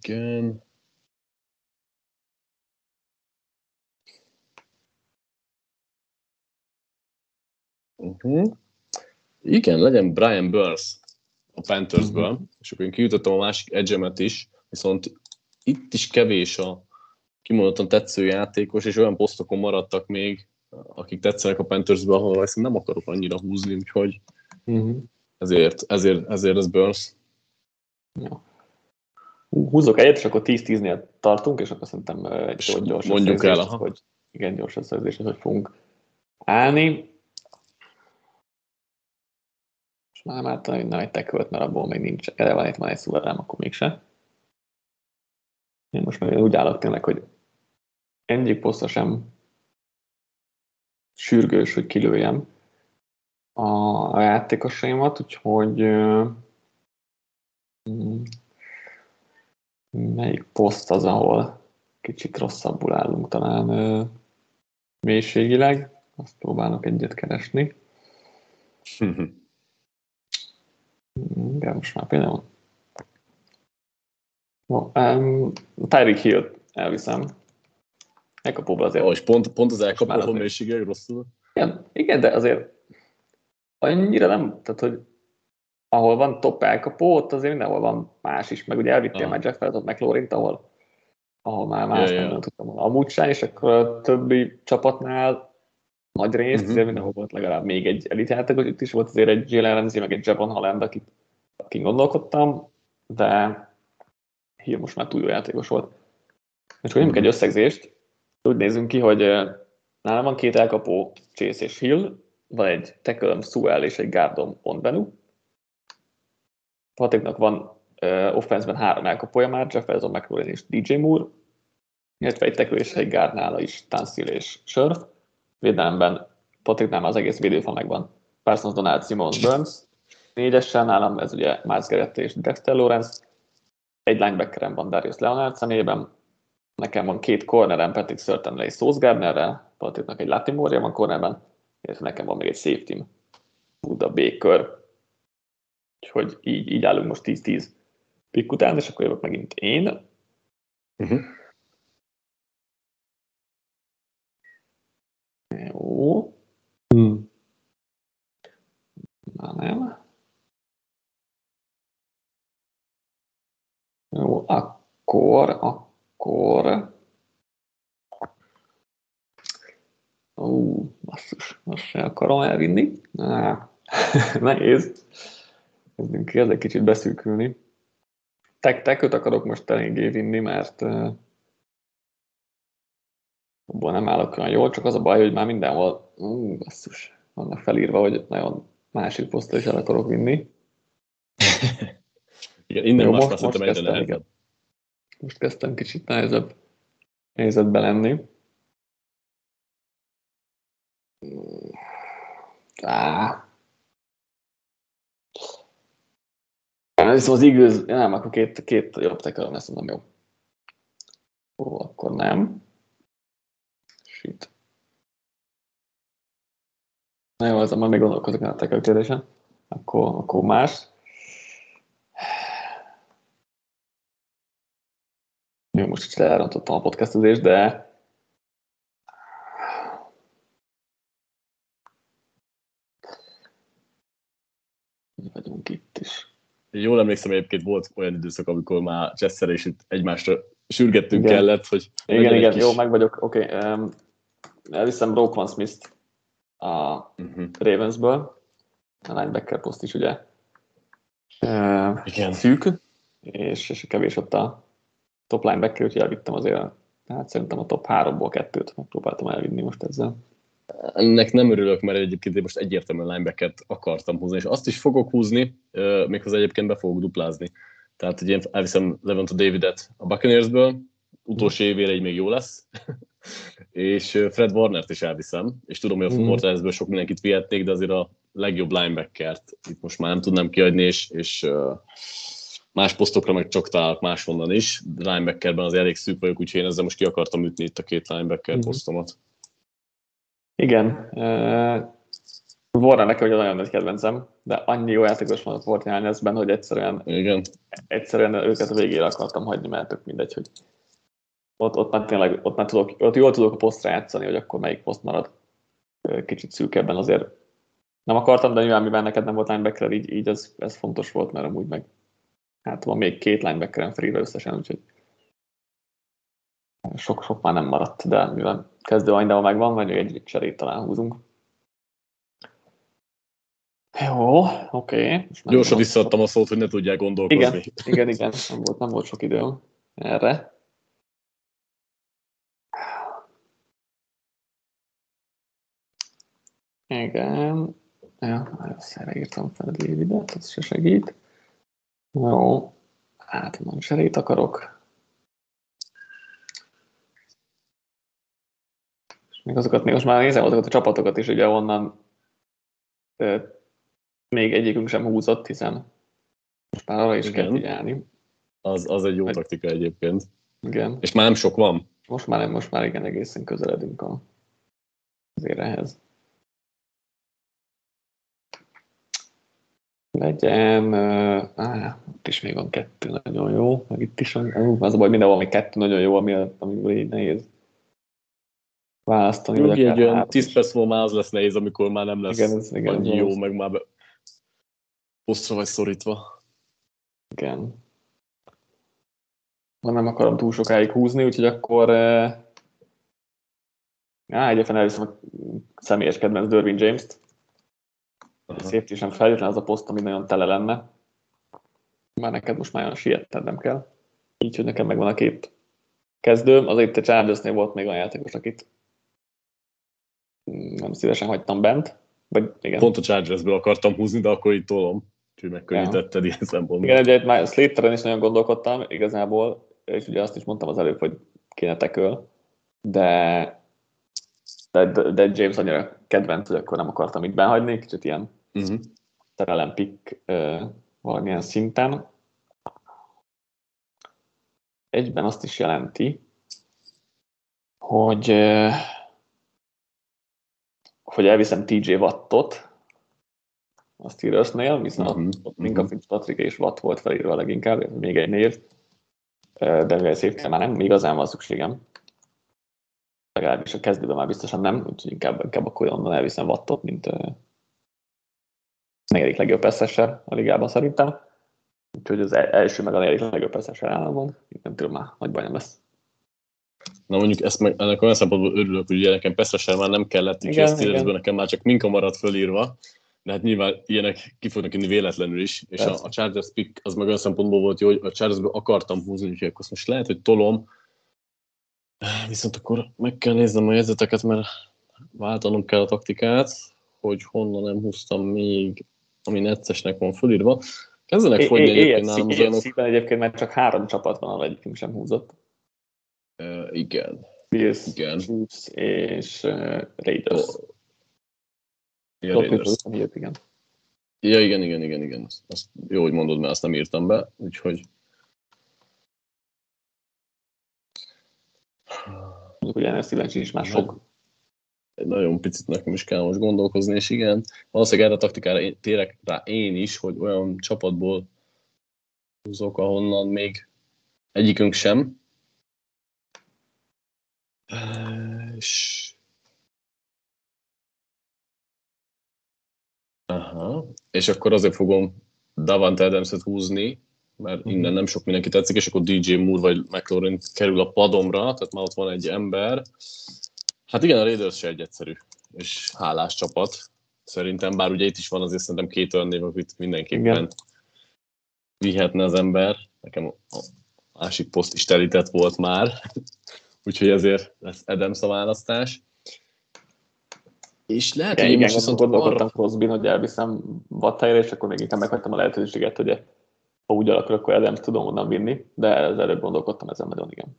Igen. Uh-huh. Igen, legyen Brian Burns a Panthersből, uh-huh. és akkor én kijutottam a másik edge is, viszont itt is kevés a, kimondottan tetsző játékos, és olyan posztokon maradtak még, akik tetszenek a Panthersbe, ahol ezt nem akarok annyira húzni, úgyhogy uh-huh. ezért, ezért, ezért ez Burns. Ja. Húzok egyet, és akkor 10-10-nél tartunk, és akkor szerintem egy gyors Mondjuk el, hogy igen, gyors összerzés, hogy fogunk állni. És már már talán nem egy tekölt, mert abból még nincs, erre van itt van egy szuverám, akkor mégse. Én most már úgy állok tényleg, hogy egyik poszta sem sürgős, hogy kilőjem a, a játékosaimat, úgyhogy uh, melyik poszt az, ahol kicsit rosszabbul állunk talán uh, mélységileg. Azt próbálok egyet keresni. De most már például. Um, Tyreek Hill elviszem. Elkapóba azért. Oh, és pont, pont az elkapó mélysége rosszul. Igen, igen, de azért annyira nem, tehát hogy ahol van top elkapó, ott azért mindenhol van más is, meg ugye elvittél ah. már Jeff Felton McLaurin, ahol, ahol már más yeah, nem yeah. tudtam volna amúgy sem, és akkor a többi csapatnál nagy részt, uh-huh. azért mindenhol volt legalább még egy elitjáték, itt is volt azért egy Jalen Ramsey, meg egy Javon Holland, akit, akin gondolkodtam, de Hill most már túl jó játékos volt. És akkor uh-huh. egy összegzést, úgy nézünk ki, hogy nálam van két elkapó, Chase és Hill, van egy tekölöm Suel és egy gárdom Onbenu. Patriknak van uh, offenszben három elkapója már, Jefferson, McLaurin és DJ Moore, illetve egy tekő és egy gárd nála is, Tanszil és Sörf. Védelemben Patriknál az egész védőfa megvan. Parsons, Donald, Simons, Burns. Négyesen nálam ez ugye Miles Garrett és Dexter Lawrence. Egy linebackerem van Darius Leonard személyében. Nekem van két cornerem, Patrick Surtain és Sauce Gardnerrel. Patricknak egy Latimore van cornerben illetve nekem van még egy safety Buda Baker. Úgyhogy így, így állunk most 10-10 pick után, és akkor jövök megint én. Uh-huh. Hmm. Na nem. Jó, akkor, akkor Ó, basszus, most se akarom elvinni. Á, nehéz. Kezdünk ki egy kicsit beszűkülni. Tek, teköt akarok most eléggé vinni, mert abból nem állok olyan jól, csak az a baj, hogy már mindenhol, ú, basszus, vannak felírva, hogy nagyon másik posztra is el akarok vinni. Igen, innen Jó, most, most, most, kezdtem, most kezdtem kicsit nehezebb helyzetbe lenni. Á. Ez az igaz, nem, akkor két, két jobb tekerem lesz, nem jó. Ó, akkor nem. Shit. Na jó, ezzel majd még gondolkozok a teker kérdésen. Akkor, akkor más. Jó, most is elrontottam a podcastozést, de vagyunk itt is. Jól emlékszem, egyébként volt olyan időszak, amikor már Chester és itt egymásra sürgettünk igen. kellett, hogy... Igen, igen, kis... jó, meg vagyok, oké. Okay. Um, elviszem Roquan Smith-t a uh-huh. Ravensből, a linebacker poszt is ugye uh, igen. szűk, és, és kevés ott a top linebacker, úgyhogy elvittem azért, hát szerintem a top 3-ból kettőt megpróbáltam elvinni most ezzel. Ennek nem örülök, mert egyébként én most egyértelműen linebacket akartam húzni, és azt is fogok húzni, méghozzá egyébként be fogok duplázni. Tehát, hogy én elviszem Levent Davidet a Buccaneersből, utolsó évére így még jó lesz, és Fred Warnert is elviszem, és tudom, hogy a mm. Mortalesből sok mindenkit vihetnék, de azért a legjobb linebackert itt most már nem tudnám kiadni, és, és más posztokra meg csak találok máshonnan is. Linebackerben az elég szűk vagyok, úgyhogy én ezzel most ki akartam ütni itt a két linebacker mm. posztomat. Igen. Uh, nekem, hogy nagyon nagy kedvencem, de annyi jó játékos van volt Fortnite-ben, hogy egyszerűen, Igen. egyszerűen őket a végére akartam hagyni, mert tök mindegy, hogy ott, ott már tényleg, ott már tudok, ott jól tudok a posztra játszani, hogy akkor melyik poszt marad kicsit szűkebben azért nem akartam, de nyilván mivel neked nem volt linebacker, így, így ez, ez fontos volt, mert amúgy meg hát van még két linebackerem free összesen, úgyhogy sok-sok már nem maradt, de mivel kezdő anydába megvan, majd egy cserét talán húzunk. Jó, oké. Okay. Gyorsan visszaadtam a szót, hogy ne tudják gondolkozni. Igen, igen, igen. Nem volt, nem volt sok időm erre. Igen. Ja, ezt írtam fel a Davidet, ez se segít. Jó. Hát, nem serét akarok. még azokat, még most már nézem azokat a csapatokat is, ugye onnan ö, még egyikünk sem húzott, hiszen most már arra is Igen. kell figyelni. Az, az egy jó Meg... taktika egyébként. Igen. És már nem sok van. Most már, most már igen, egészen közeledünk a, az azért Legyen, áh, itt is még van kettő nagyon jó, meg itt is van, az a baj, mindenhol még kettő nagyon jó, ami, amiből így nehéz választani. Jogi egy olyan 10 perc múlva már az lesz nehéz, amikor már nem lesz igen, ez, igen, annyi jó, meg már be... posztra vagy szorítva. Igen. Ma nem akarom túl sokáig húzni, úgyhogy akkor eh... Á, egyébként elviszem a személyes kedvenc Derwin James-t. Szép sem feltétlenül az a poszt, ami nagyon tele lenne. Már neked most már olyan sietned kell. Így, hogy nekem megvan a két kezdőm. Azért a Chargersnél volt még olyan játékos, akit nem szívesen hagytam bent. Vagy igen. Pont a Chargersből akartam húzni, de akkor így tolom. Úgyhogy megkönnyítetted ja. ilyen szempontból. Igen, ugye már Slateren is nagyon gondolkodtam igazából, és ugye azt is mondtam az előbb, hogy kéne teköl, de, de, de James annyira kedvenc, hogy akkor nem akartam itt behagyni, kicsit ilyen uh-huh. terelem pick uh, valamilyen szinten. Egyben azt is jelenti, hogy uh, hogy elviszem TJ Wattot a Steelersnél, viszont uh-huh. ott Minka uh-huh. Fitzpatrick és Watt volt felírva leginkább, még egy név, de mivel szép már nem igazán van szükségem. Legalábbis a kezdőben már biztosan nem, úgyhogy inkább, inkább akkor onnan elviszem Wattot, mint uh, negyedik legjobb eszesser a ligában szerintem. Úgyhogy az első meg a negyedik legjobb eszesser államon, nem tudom már, nagy baj nem lesz. Na mondjuk ezt meg, ennek olyan szempontból örülök, hogy ugye nekem Peszresen már nem kellett, úgyhogy a Steelersből nekem már csak Minka maradt fölírva, de hát nyilván ilyenek ki fognak inni véletlenül is, és a, a Chargers pick az meg olyan szempontból volt jó, hogy a Chargersből akartam húzni, úgyhogy akkor most lehet, hogy tolom, viszont akkor meg kell néznem a jegyzeteket, mert váltanom kell a taktikát, hogy honnan nem húztam még, ami neccesnek van fölírva. Kezdenek fogyni egyébként nálam az olyanok. egyébként már csak három csapat van, ahol egyikünk sem húzott. Uh, igen. Bills, igen. Chiefs és uh, Raiders. Oh. Ja, Raiders. igen. Ja, igen, igen, igen, igen. Azt jó, hogy mondod, mert azt nem írtam be, úgyhogy... Mondjuk, hogy NFC-ben is már sok. Nagyon picit nekem is kell most gondolkozni, és igen, valószínűleg erre a taktikára én, térek rá én is, hogy olyan csapatból húzok, ahonnan még egyikünk sem, és... Aha. És akkor azért fogom Davante adams húzni, mert uh-huh. innen nem sok mindenki tetszik, és akkor DJ Moore vagy McLaurin kerül a padomra, tehát már ott van egy ember. Hát igen, a Raiders se egy egyszerű és hálás csapat. Szerintem, bár ugye itt is van azért szerintem két olyan név, akit mindenképpen igen. vihetne az ember. Nekem a másik poszt is telített volt már úgyhogy ezért lesz Adams a választás. És lehet, hogy igen, most viszont arra... Crosby, hogy elviszem Vattájára, és akkor még inkább meghagytam a lehetőséget, hogy ha úgy alakul, akkor Adams tudom onnan vinni, de az előbb gondolkodtam ezen nagyon, igen.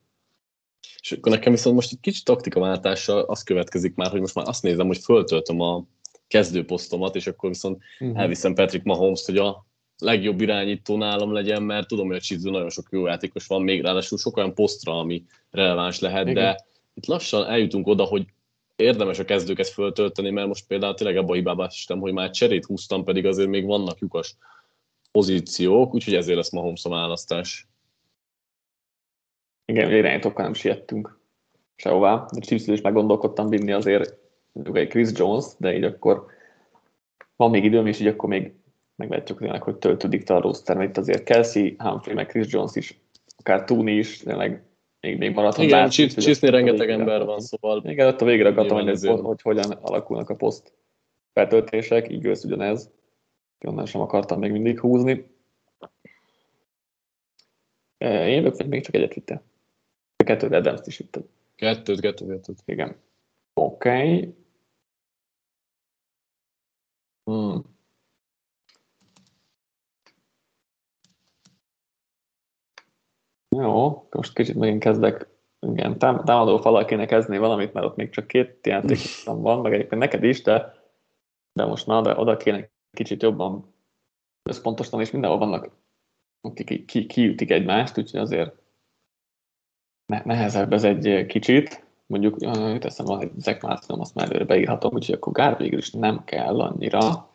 És akkor nekem viszont most egy kicsit taktikaváltással az következik már, hogy most már azt nézem, hogy föltöltöm a kezdőposztomat, és akkor viszont uh-huh. elviszem Patrick Mahomes-t, hogy a legjobb irányító nálam legyen, mert tudom, hogy a Chiefs nagyon sok jó játékos van, még ráadásul sok olyan posztra, ami releváns lehet, Igen. de itt lassan eljutunk oda, hogy érdemes a kezdőket föltölteni, mert most például tényleg abban a hibába estem, hogy már cserét húztam, pedig azért még vannak lyukas pozíciók, úgyhogy ezért lesz Mahomes a választás. Igen, irányítókkal nem siettünk sehová. A chiefs is meggondolkodtam vinni azért egy Chris Jones, de így akkor van még időm, és így akkor még meglátjuk tényleg, hogy töltődik a roster, mert itt azért Kelsey, Humphrey, meg Chris Jones is, akár Tooney is, tényleg még, még maradhat. Igen, Chiefsnél rengeteg ember van, szóval... Igen, ott a végre akartam, hogy, hogy, hogy hogyan alakulnak a poszt feltöltések, így ősz ugyanez. Onnan sem akartam még mindig húzni. Én jövök, vagy még csak egyet vittem. Kettőt adams is vittem. Kettőt, kettőt, kettőt. Igen. Oké. Okay. Hmm. Jó, most kicsit megint kezdek igen, támadó falal kéne kezdeni valamit, mert ott még csak két játékosom van, meg egyébként neked is, de, de most na, de oda kéne kicsit jobban összpontosan, és mindenhol vannak, akik ki, ki, kiütik egymást, úgyhogy azért nehezebb ez egy kicsit. mondjuk teszem van egy Zach Martinom, azt már előre beírhatom, úgyhogy akkor Gár végül is nem kell annyira.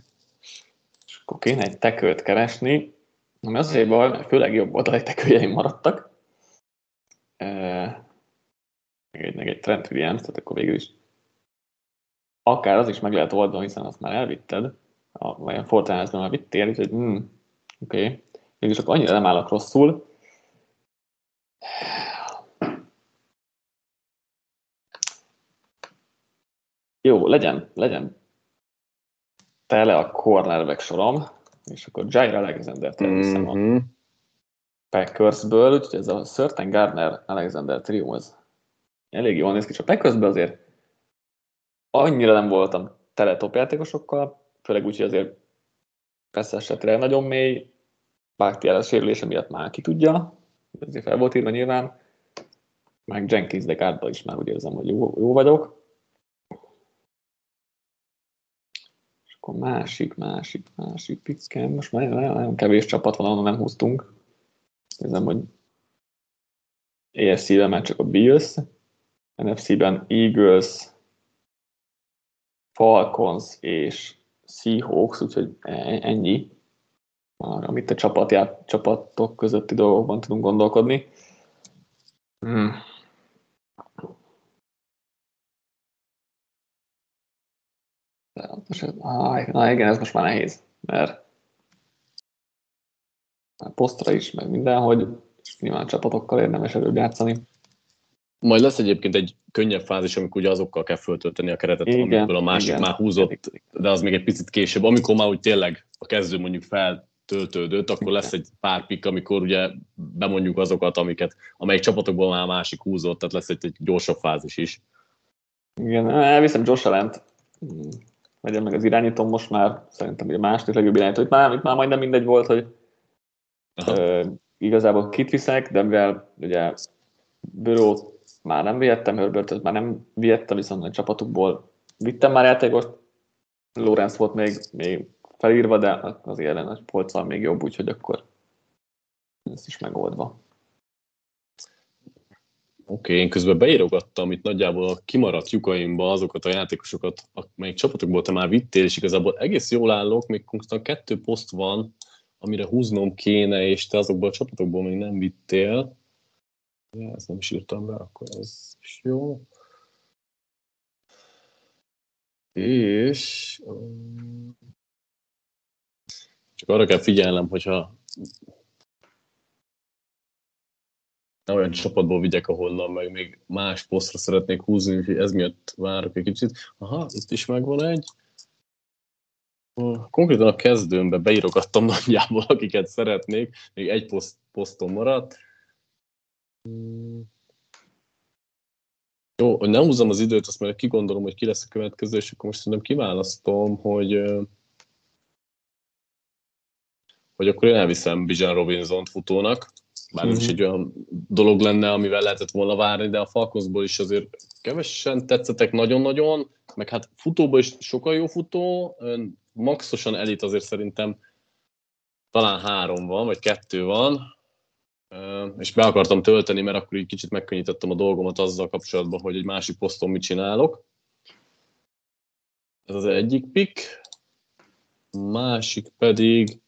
És akkor kéne egy tekölt keresni, ami azért baj, mert főleg jobb oldali tekőjeim maradtak. Meg egy, meg egy Trent Williams, tehát akkor végül is akár az is meg lehet oldani, hiszen azt már elvitted, a, vagy a Fortnite-ban már vittél, úgyhogy hmm, oké. Okay. Mégis akkor annyira nem állok rosszul. Jó, legyen, legyen tele a cornerback sorom, és akkor Jair Alexander-t elviszem mm-hmm. a Packersből, úgyhogy ez a Certain Gardner Alexander trió, ez elég jól néz ki, és a Packersből azért annyira nem voltam tele top játékosokkal, főleg úgy, hogy azért persze esetre nagyon mély, Bakhtiár sérülése miatt már ki tudja, ezért fel volt írva nyilván, meg Jenkins de Gárdba is már úgy érzem, hogy jó, jó vagyok. És akkor másik, másik, másik pickem. Most már nagyon, nagyon kevés csapat van, ahol nem húztunk. Érzem, hogy ESC-ben már csak a Bills, NFC-ben Eagles, Falcons és Seahawks, úgyhogy e-, ennyi, amit a csapatját, csapatok közötti dolgokban tudunk gondolkodni. Hmm. Na igen, ez most már nehéz, mert posztra is, meg mindenhogy, és nyilván csapatokkal érdemes előbb játszani. Majd lesz egyébként egy könnyebb fázis, amikor ugye azokkal kell föltölteni a keretet, igen, amikből a másik igen. már húzott, de az még egy picit később. Amikor már úgy tényleg a kezdő mondjuk feltöltődött, akkor igen. lesz egy pár pik, amikor ugye bemondjuk azokat, amiket, amelyik csapatokból már a másik húzott, tehát lesz egy, egy gyorsabb fázis is. Igen, elviszem Josh Allen-t. Legyen meg az irányítom most már, szerintem ugye második legjobb irányító. Itt már, itt már majdnem mindegy volt, hogy ö, igazából kit viszek, de mivel ugye Bőrót már nem vihettem, Herbertet már nem vihettem, viszont a csapatukból vittem már játékost. Lorenz volt még, még felírva, de az ellen a polccal még jobb, úgyhogy akkor ez is megoldva. Oké, okay, én közben beírogattam itt nagyjából a kimaradt lyukaimba azokat a játékosokat, amelyik csapatokból te már vittél, és igazából egész jól állok, még konkrétan kettő poszt van, amire húznom kéne, és te azokból a csapatokból még nem vittél. Ja, ezt nem is írtam be, akkor ez is jó. És um, csak arra kell figyelnem, hogyha nem olyan csapatból vigyek, ahonnan meg még más posztra szeretnék húzni, úgyhogy ez miatt várok egy kicsit. Aha, itt is megvan egy. Konkrétan a kezdőmbe beírogattam nagyjából, akiket szeretnék, még egy poszt, poszton maradt. Jó, hogy nem húzom az időt, azt majd kigondolom, hogy ki lesz a következő, és akkor most szerintem kiválasztom, hogy hogy akkor én elviszem Bijan Robinson futónak, bár mm-hmm. is egy olyan dolog lenne, amivel lehetett volna várni, de a Falconsból is azért kevesen tetszettek nagyon-nagyon, meg hát futóban is sokkal jó futó, maxosan elit azért szerintem talán három van, vagy kettő van, és be akartam tölteni, mert akkor így kicsit megkönnyítettem a dolgomat azzal kapcsolatban, hogy egy másik poszton mit csinálok. Ez az egyik pick. Másik pedig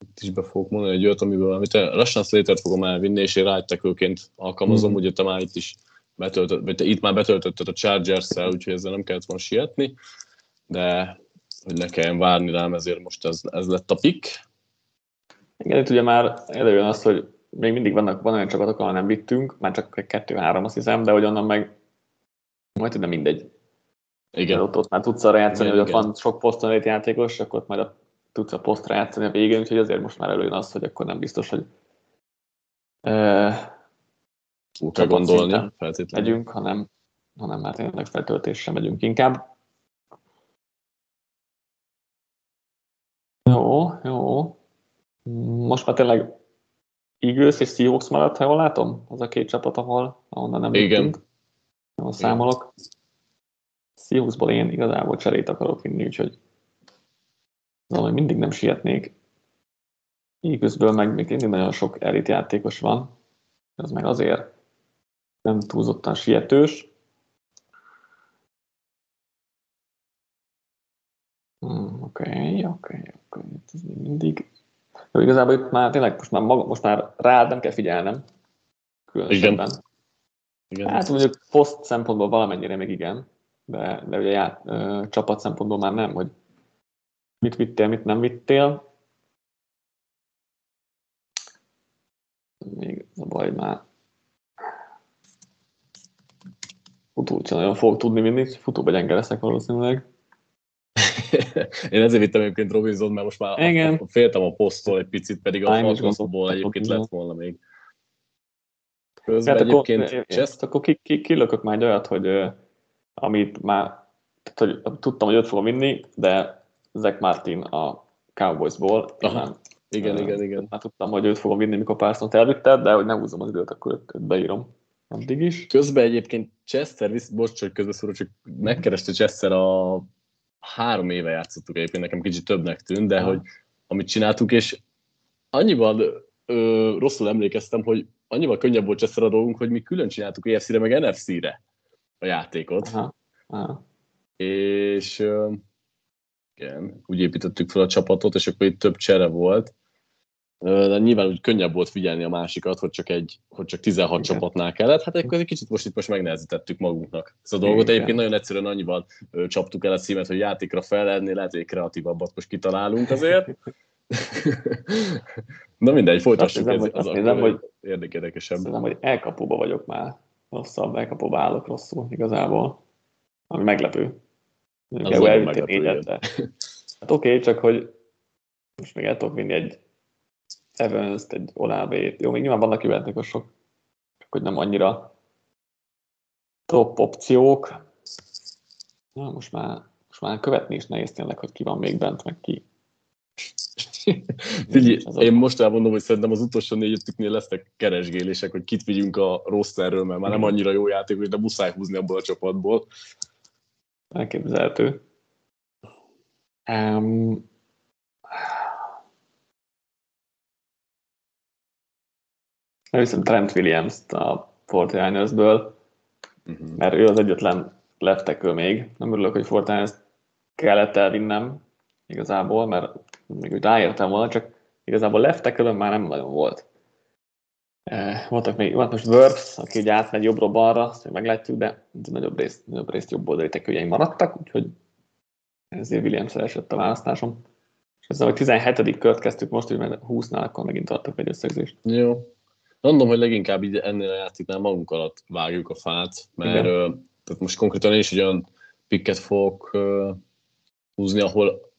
itt is be fogok mondani egy olyat, amiből amit lassan Slater fogom elvinni, és én rájtekőként alkalmazom, mm. ugye te már itt is betöltött, vagy te itt már betöltötted a Chargers-szel, úgyhogy ezzel nem kellett volna sietni, de hogy ne kelljen várni rám, ezért most ez, ez lett a pick. Igen, itt ugye már előjön az, hogy még mindig vannak, van olyan csapatok, ahol nem vittünk, már csak kettő-három azt hiszem, de hogy onnan meg majd nem mindegy. Igen. Ott, ott már tudsz arra játszani, igen, hogy igen. ott van sok poszton játékos, akkor ott majd a, tudsz a posztra játszani a végén, úgyhogy azért most már előjön az, hogy akkor nem biztos, hogy úgy kell gondolni, feltétlenül. Megyünk, hanem, hanem már tényleg feltöltésre megyünk inkább. Jó, jó. Most már tényleg Eagles és Seahawks maradt, ha jól látom? Az a két csapat, ahol, ahonnan nem Igen. Jöttünk. Jól számolok. Seahawksból én igazából cserét akarok vinni, úgyhogy valami mindig nem sietnék. Eaglesből meg még mindig nagyon sok elit játékos van. Ez meg azért, nem túlzottan sietős. Hmm, Oké, oké, oké, ez még mindig. Jó, igazából itt már tényleg most már, maga, most már rád nem kell figyelnem. Különösebben. Igen. Igen. Hát mondjuk poszt szempontból valamennyire még igen, de, de ugye ját, ö, csapat szempontból már nem, hogy mit vittél, mit nem vittél. Még a baj, már futót sem nagyon fogok tudni vinni, futóba gyenge leszek valószínűleg. Én ezért vittem egyébként Robinson, mert most már Igen. a, a, féltem a posztól egy picit, pedig a gondoltam, egyébként lett volna még. Közben Hát akkor, egyébként Chest... Chest, akkor ki, ki, kilökök már egy olyat, hogy amit már tehát, hogy tudtam, hogy őt fogom vinni, de Zach Martin a Cowboysból. Aha. Nyilván, igen, igen, igen. Már tudtam, hogy őt fogom vinni, mikor Parsons elvitted, de hogy ne húzom az időt, akkor őt, őt beírom. Addig is. Közben egyébként Chester, visz, bocs, hogy közbeszúrok, csak megkereste Chester a három éve játszottuk egyébként, nekem kicsit többnek tűnt, de Aha. hogy amit csináltuk, és annyival ö, rosszul emlékeztem, hogy annyival könnyebb volt Chester a dolgunk, hogy mi külön csináltuk EFC-re, meg NFC-re a játékot. Aha. Aha. és ö, igen, úgy építettük fel a csapatot, és akkor itt több csere volt. De nyilván úgy könnyebb volt figyelni a másikat, hogy csak, egy, hogy csak 16 Igen. csapatnál kellett. Hát egy kicsit most itt most megnehezítettük magunknak ezt a dolgot. Igen. Egyébként nagyon egyszerűen annyival ö, csaptuk el a címet, hogy játékra fel ennél lehet, hogy egy kreatívabbat most kitalálunk azért. Na mindegy, folytassuk. Azt Ez, hiszem, hogy- az azt hiszem, hogy- érdek- érdekesebb. Szerintem, hogy elkapóba vagyok már rosszabb, elkapóba állok rosszul igazából. Ami meglepő. Az elvittél négyet, Hát oké, okay, csak hogy most még el tudok vinni egy evans egy Olávét. Jó, még nyilván vannak játékosok, csak hogy nem annyira top opciók. Na, most már, most már követni is nehéz tényleg, hogy ki van még bent, meg ki. Figyelj, én most elmondom, hogy szerintem az utolsó négyetüknél lesznek keresgélések, hogy kit vigyünk a rosterről, mert már nem annyira jó játékos, de muszáj húzni abból a csapatból. Elképzelhető. Um, Elviszem Trent Williams-t a 49ersből, Uh-huh. mert ő az egyetlen left tackle még. Nem örülök, hogy 49 kellett elvinnem igazából, mert még úgy ráértem volna, csak igazából left tackle már nem nagyon volt. Eh, Voltak még, volt most Burks, aki ugye átmegy jobbra-balra, azt még meglátjuk, de nagyobb részt, nagyobb részt jobb oldali tekőjeim maradtak, úgyhogy ezért williams esett a választásom. És ezzel, hogy 17. kört kezdtük most, hogy mert 20-nál akkor megint tartok egy összegzést. Jó. Mondom, hogy leginkább így ennél a játéknál magunk alatt vágjuk a fát, mert Igen. tehát most konkrétan én is egy olyan pikket fogok húzni, ahol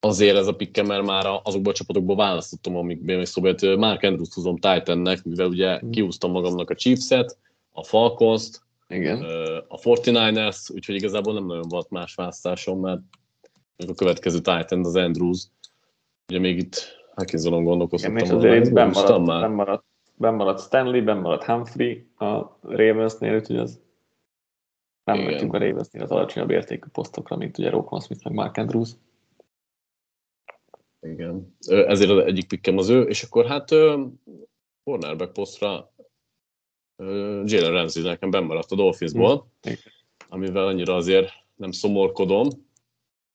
azért ez a pikke, mert már azokból a csapatokból választottam, amikben is szóba jött. Mark Andrews húzom Titannek, mivel ugye Mhm. kihúztam magamnak a Chiefs-et, a Falcons-t, Igen. a 49ers, úgyhogy igazából nem nagyon volt más választásom, mert még a következő Titan az Andrews. Ugye még itt Hackinsonon Igen, gondolkoztam. és volna, azért benn maradt, benn maradt, benn maradt Stanley, benn maradt Humphrey a Ravensnél, úgyhogy az nem Igen. mentünk a Ravensnél az alacsonyabb értékű posztokra, mint ugye Roquan Smith meg Mark Andrews. Igen. Ezért az egyik pikkem az ő, és akkor hát cornerback posztra Jalen Ramsey nekem bennmaradt a Dolphinsból, Igen. amivel annyira azért nem szomorkodom,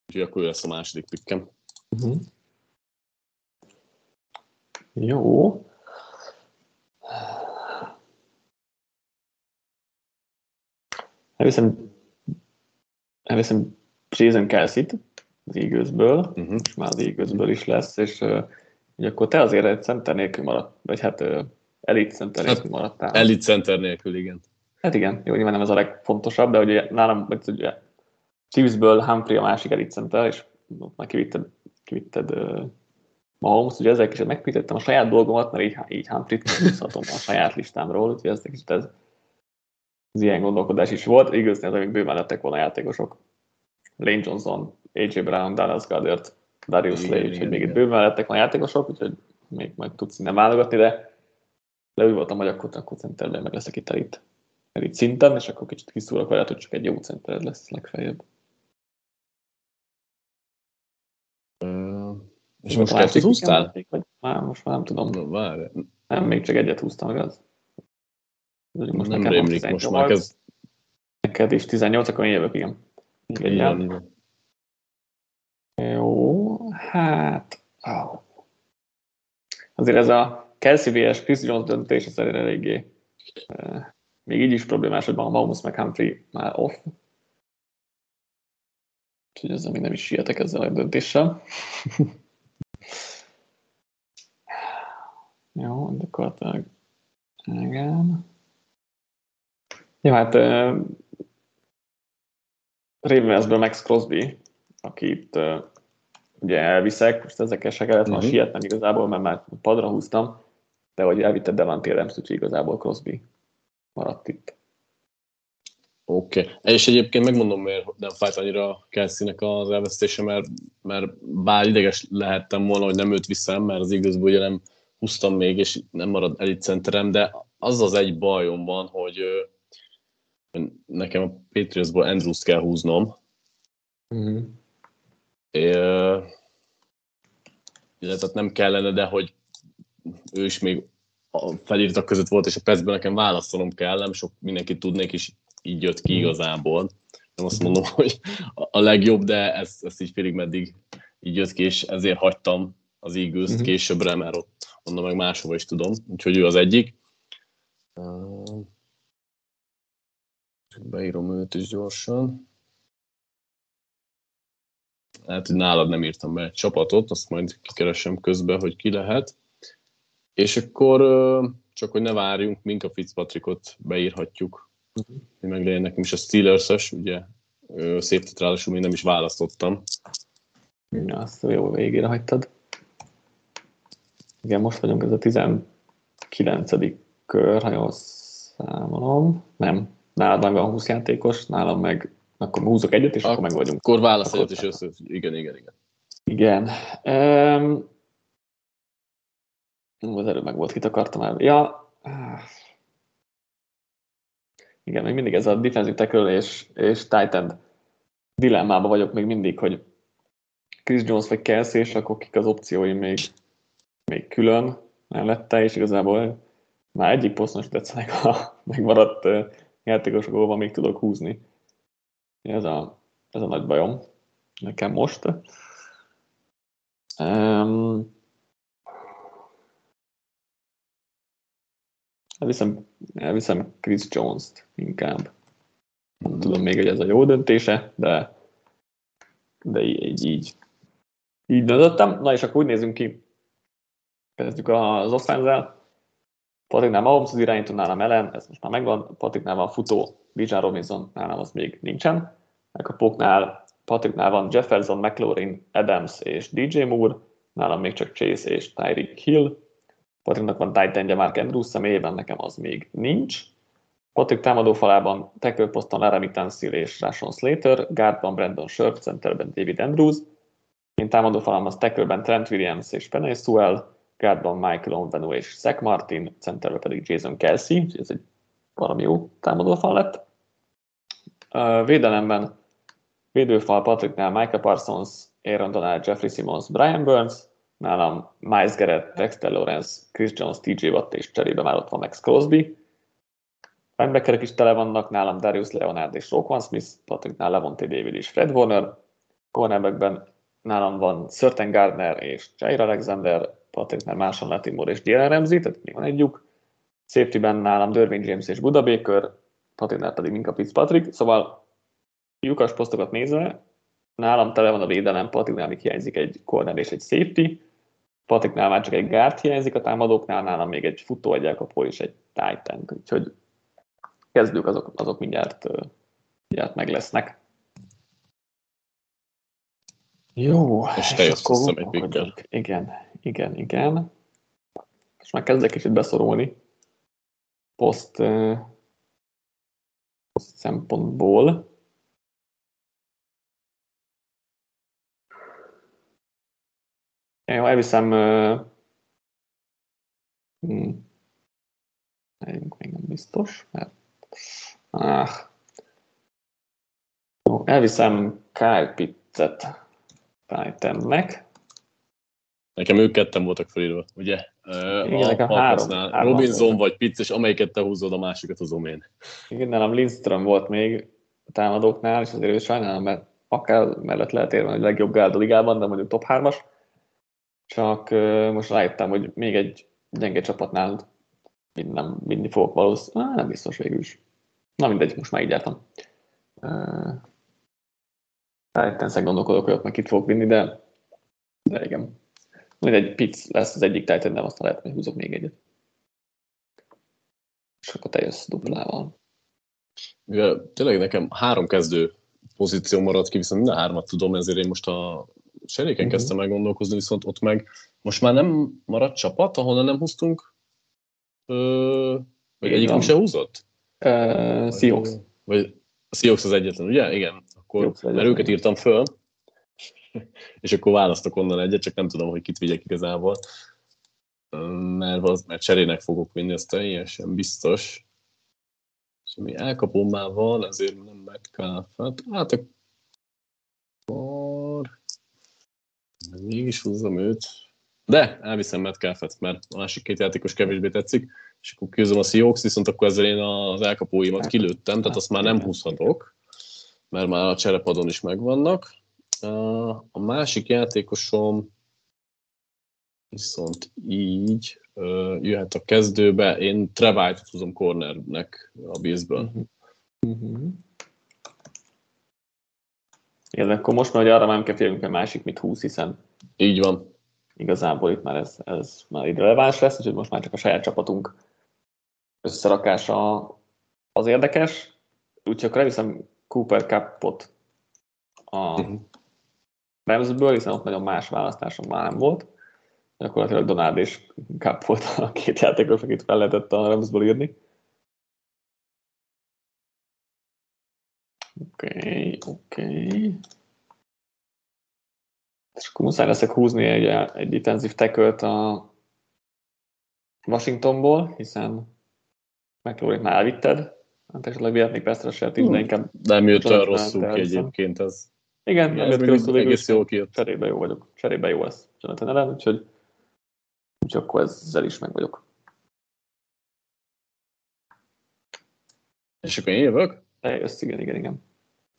úgyhogy akkor ő lesz a második pikkem. Uh-huh. Jó. Elviszem, elviszem Jason Kelsey-t az Eaglesből, Uh-huh. most már az Eaglesből is lesz, és ugye akkor te azért egy center nélkül maradt, vagy hát elit center Hát, nélkül maradtál. Elite center nélkül, igen. Hát igen, jó, nyilván nem ez a legfontosabb, de ugye nálam, vagy ugye Chiefsből Humphrey a másik elit center, és ott már kivitted, kivitted uh, Mahomes, ugye ezzel kicsit megpítettem a saját dolgomat, mert így, így Humphrey-t a saját listámról, úgyhogy ez kicsit ez, ez ilyen gondolkodás is volt. Igazán még bőven lettek volna játékosok. Lane Johnson, AJ Brown, Dallas Goddard, Darius igen, úgyhogy még itt bőven lettek volna játékosok, úgyhogy még majd tudsz innen válogatni, de, de úgy voltam, hogy akkor, akkor centerben meg leszek itt elit, elit szinten, és akkor kicsit kiszúrok vele, hogy csak egy jó center lesz legfeljebb. És most kettőt húztál? Vagy- Már, most már nem tudom. Na, várj. Nem, még csak egyet húztam, igaz? Most nem rémlik, most már kezd. Neked is 18, akkor én jövök, igen. igen. igen. Jó, hát... Oh. Azért ez a Kelsey vs. Chris Jones döntés azért eléggé uh, még így is problémás, hogy Mahomes meg Humphrey már off. Úgyhogy ezzel még nem is sietek ezzel a döntéssel. Jó, gyakorlatilag igen. Jó, hát uh, Ravensből Max Crosby, akit uh, ugye elviszek, most ezekkel se kellett uh-huh. sietnem igazából, mert már padra húztam, de hogy elvitte Devante Adams, úgyhogy igazából Crosby maradt itt. Oké. Okay. És egyébként megmondom, miért nem fájt annyira Kelsey-nek az elvesztése, mert, mert bár ideges lehettem volna, hogy nem őt viszem, mert az igazból ugye nem húztam még, és nem marad elit centerem, de az az egy bajom van, hogy nekem a Patriotsból Andrews kell húznom. Mm-hmm. É, illetve nem kellene, de hogy ő is még a felírtak között volt, és a percben nekem válaszolnom kell, nem sok mindenkit tudnék, és így jött ki mhm. igazából. Nem azt mondom, hogy a legjobb, de ez, ez így félig meddig így jött ki, és ezért hagytam az eagles uh-huh. későbbre, mert ott onnan meg máshova is tudom, úgyhogy ő az egyik. Beírom őt is gyorsan. Hát, hogy nálad nem írtam be egy csapatot, azt majd kikeresem közben, hogy ki lehet. És akkor csak, hogy ne várjunk, Minka Fitzpatrickot beírhatjuk. Uh-huh. Meg legyen nekem is a Steelers-es, ugye szép ráadásul még nem is választottam. Ja, azt jó végére hagytad. Igen, most vagyunk, ez a 19. kör, ha jól számolom. Nem, nálad van 20 játékos, nálam meg akkor húzok egyet, és Ak- akkor meg vagyunk. Akkor válasz egyet, és össze. Igen, igen, igen. Igen. Um, az előbb meg volt, kit akartam el. Ja, igen, még mindig ez a defensive tackle és, és tight dilemmában vagyok még mindig, hogy Chris Jones vagy Kelsey, és akkor kik az opciói még, még külön mellette, és igazából már egyik poszton is tetszenek a megmaradt játékosokból még tudok húzni. Ez a, ez a nagy bajom nekem most. Um, elviszem, elviszem Chris Jones-t inkább. Nem tudom még, hogy ez a jó döntése, de, de így, így, így döntöttem. Na és akkor úgy nézünk ki, kezdjük az offenzel. Patriknál Mahomes az irányító, nálam ellen, ez most már megvan. Patriknál van futó, Bijan Robinson, nálam az még nincsen. Megkapóknál Patriknál van Jefferson, McLaurin, Adams és DJ Moore, nálam még csak Chase és Tyreek Hill. Patricknak van Titan Mark Andrews, személyében nekem az még nincs. Patrick támadó falában tackle poszton Laramie Tansil és Rashon Slater, guardban Brandon Sherp, centerben David Andrews. Én támadó falam az tackleben Trent Williams és Penny Sewell, guardban Michael Onvenu és Zach Martin, centerben pedig Jason Kelsey, ez egy valami jó támadó fal lett. Védelemben védőfal Patricknál Micah Parsons, Aaron Donald, Jeffrey Simmons, Brian Burns, nálam Miles Garrett, Dexter Lawrence, Chris Jones, TJ Watt és cserébe már ott van Max Crosby. Linebackerek is tele vannak, nálam Darius Leonard és Roquan Smith, Patricknál Levonte David és Fred Warner. Cornerbackben nálam van Certain Gardner és Jair Alexander, Patricknál Marshall Latimore és Jalen Ramsey, tehát még van egy lyuk. Safety-ben nálam Derwin James és Buda Baker, Patricknál pedig Minka Fitzpatrick, szóval lyukas posztokat nézve, nálam tele van a védelem, Patricknál még hiányzik egy corner és egy safety, Patriknál már csak egy guard hiányzik a támadóknál, nálam még egy futó, egy elkapó és egy titan, úgyhogy kezdők azok, azok mindjárt, mindjárt meg lesznek. Jó, és te jössz vissza egy Igen, igen, igen. És már kezdek kicsit beszorulni poszt, poszt szempontból. Jó, elviszem... Uh, hmm. még nem biztos, mert... Ah. Jó, elviszem Kyle Pitzet Titannek. Nekem ők ketten voltak felírva, ugye? Igen, a három, három Robinson vagy Pitts, és amelyiket te húzod, a másikat hozom én. Igen, nálam Lindström volt még a támadóknál, és azért sajnálom, mert akár mellett lehet érni, hogy legjobb gárd a ligában, de mondjuk top 3-as. Csak most rájöttem, hogy még egy gyenge csapatnál mind nem vinni fogok valószínűleg, nem biztos végül is. Na mindegy, most már így jártam. Titans-en gondolkodok, hogy ott meg kit fogok vinni, de, de igen. Mindegy, Pitts lesz az egyik Titan, de aztán lehet, hogy húzok még egyet. És akkor te jössz duplával. Mivel tényleg nekem három kezdő pozíció maradt ki, viszont minden hármat tudom, ezért én most a seréken uh-huh. kezdtem el gondolkozni, viszont ott meg most már nem maradt csapat, ahonnan nem húztunk? Ö, vagy egyikünk se húzott? Uh, Seahawks. Vagy a Seahawks az egyetlen, ugye? Igen. Akkor, mert őket írtam föl, és akkor választok onnan egyet, csak nem tudom, hogy kit vigyek igazából. Mert, az, mert cserének fogok vinni, ez teljesen biztos. És ami elkapom már van, ezért nem Metcalf-et. Hát akkor... Mégis húzom őt. De elviszem Metcalf-et, mert a másik két játékos kevésbé tetszik, és akkor kihúzom a Seahawks, viszont akkor ezzel én az elkapóimat kilőttem, tehát azt már nem húzhatok, mert már a cserepadon is megvannak. A másik játékosom viszont így jöhet a kezdőbe. Én Trevite-t húzom cornernek a Billsből. Uh-huh. Igen, akkor most már arra már nem kell félnünk, hogy másik mit húz, hiszen így van. Igazából itt már ez, ez már irreleváns lesz, úgyhogy most már csak a saját csapatunk összerakása az érdekes. Úgyhogy akkor elviszem Cooper Cupot a uh-huh. Ramsből, hiszen ott nagyon más választásom már nem volt. Gyakorlatilag Donald és Cup volt a két játékos, akit fel lehetett a Ramsből írni. Oké, oké. És akkor muszáj leszek húzni egy, egy defensive tackle a Washingtonból, hiszen McLaurin már elvitted, hát esetleg vihetnék Pestrasert is, de inkább... Nem jött olyan rosszul ki egyébként ez. Igen, nem jött rosszul, egész jó kijött. Cserébe jó vagyok. Cserébe jó lesz Jonathan ellen, úgyhogy, úgyhogy akkor ezzel is meg vagyok. És akkor én jövök? Eljössz, igen, igen, igen.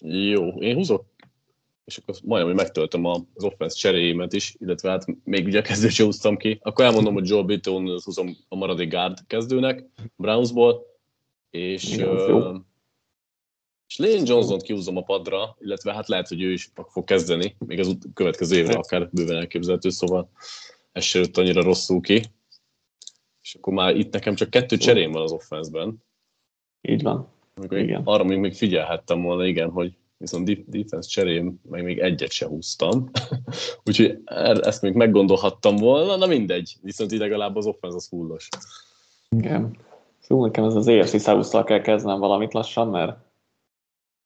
Jó, én húzok és akkor majdnem, hogy megtöltöm az offense cseréjémet is, illetve hát még ugye a kezdőt húztam ki. Akkor elmondom, hogy Joe Bitton húzom a maradék guard kezdőnek, Brownsból, és, uh, és Lane Johnson-t kihúzom a padra, illetve hát lehet, hogy ő is fog kezdeni, még az következő évre akár bőven elképzelhető, szóval ez se jött annyira rosszul ki. És akkor már itt nekem csak kettő cserém van az offense-ben. Így van. Igen. Arra még, még figyelhettem volna, igen, hogy viszont defense cserém meg még egyet se húztam. Úgyhogy er, ezt még meggondolhattam volna, na mindegy, viszont így legalább az offense az fullos. Igen. Szóval nekem ez az ERC south kell kezdenem valamit lassan, mert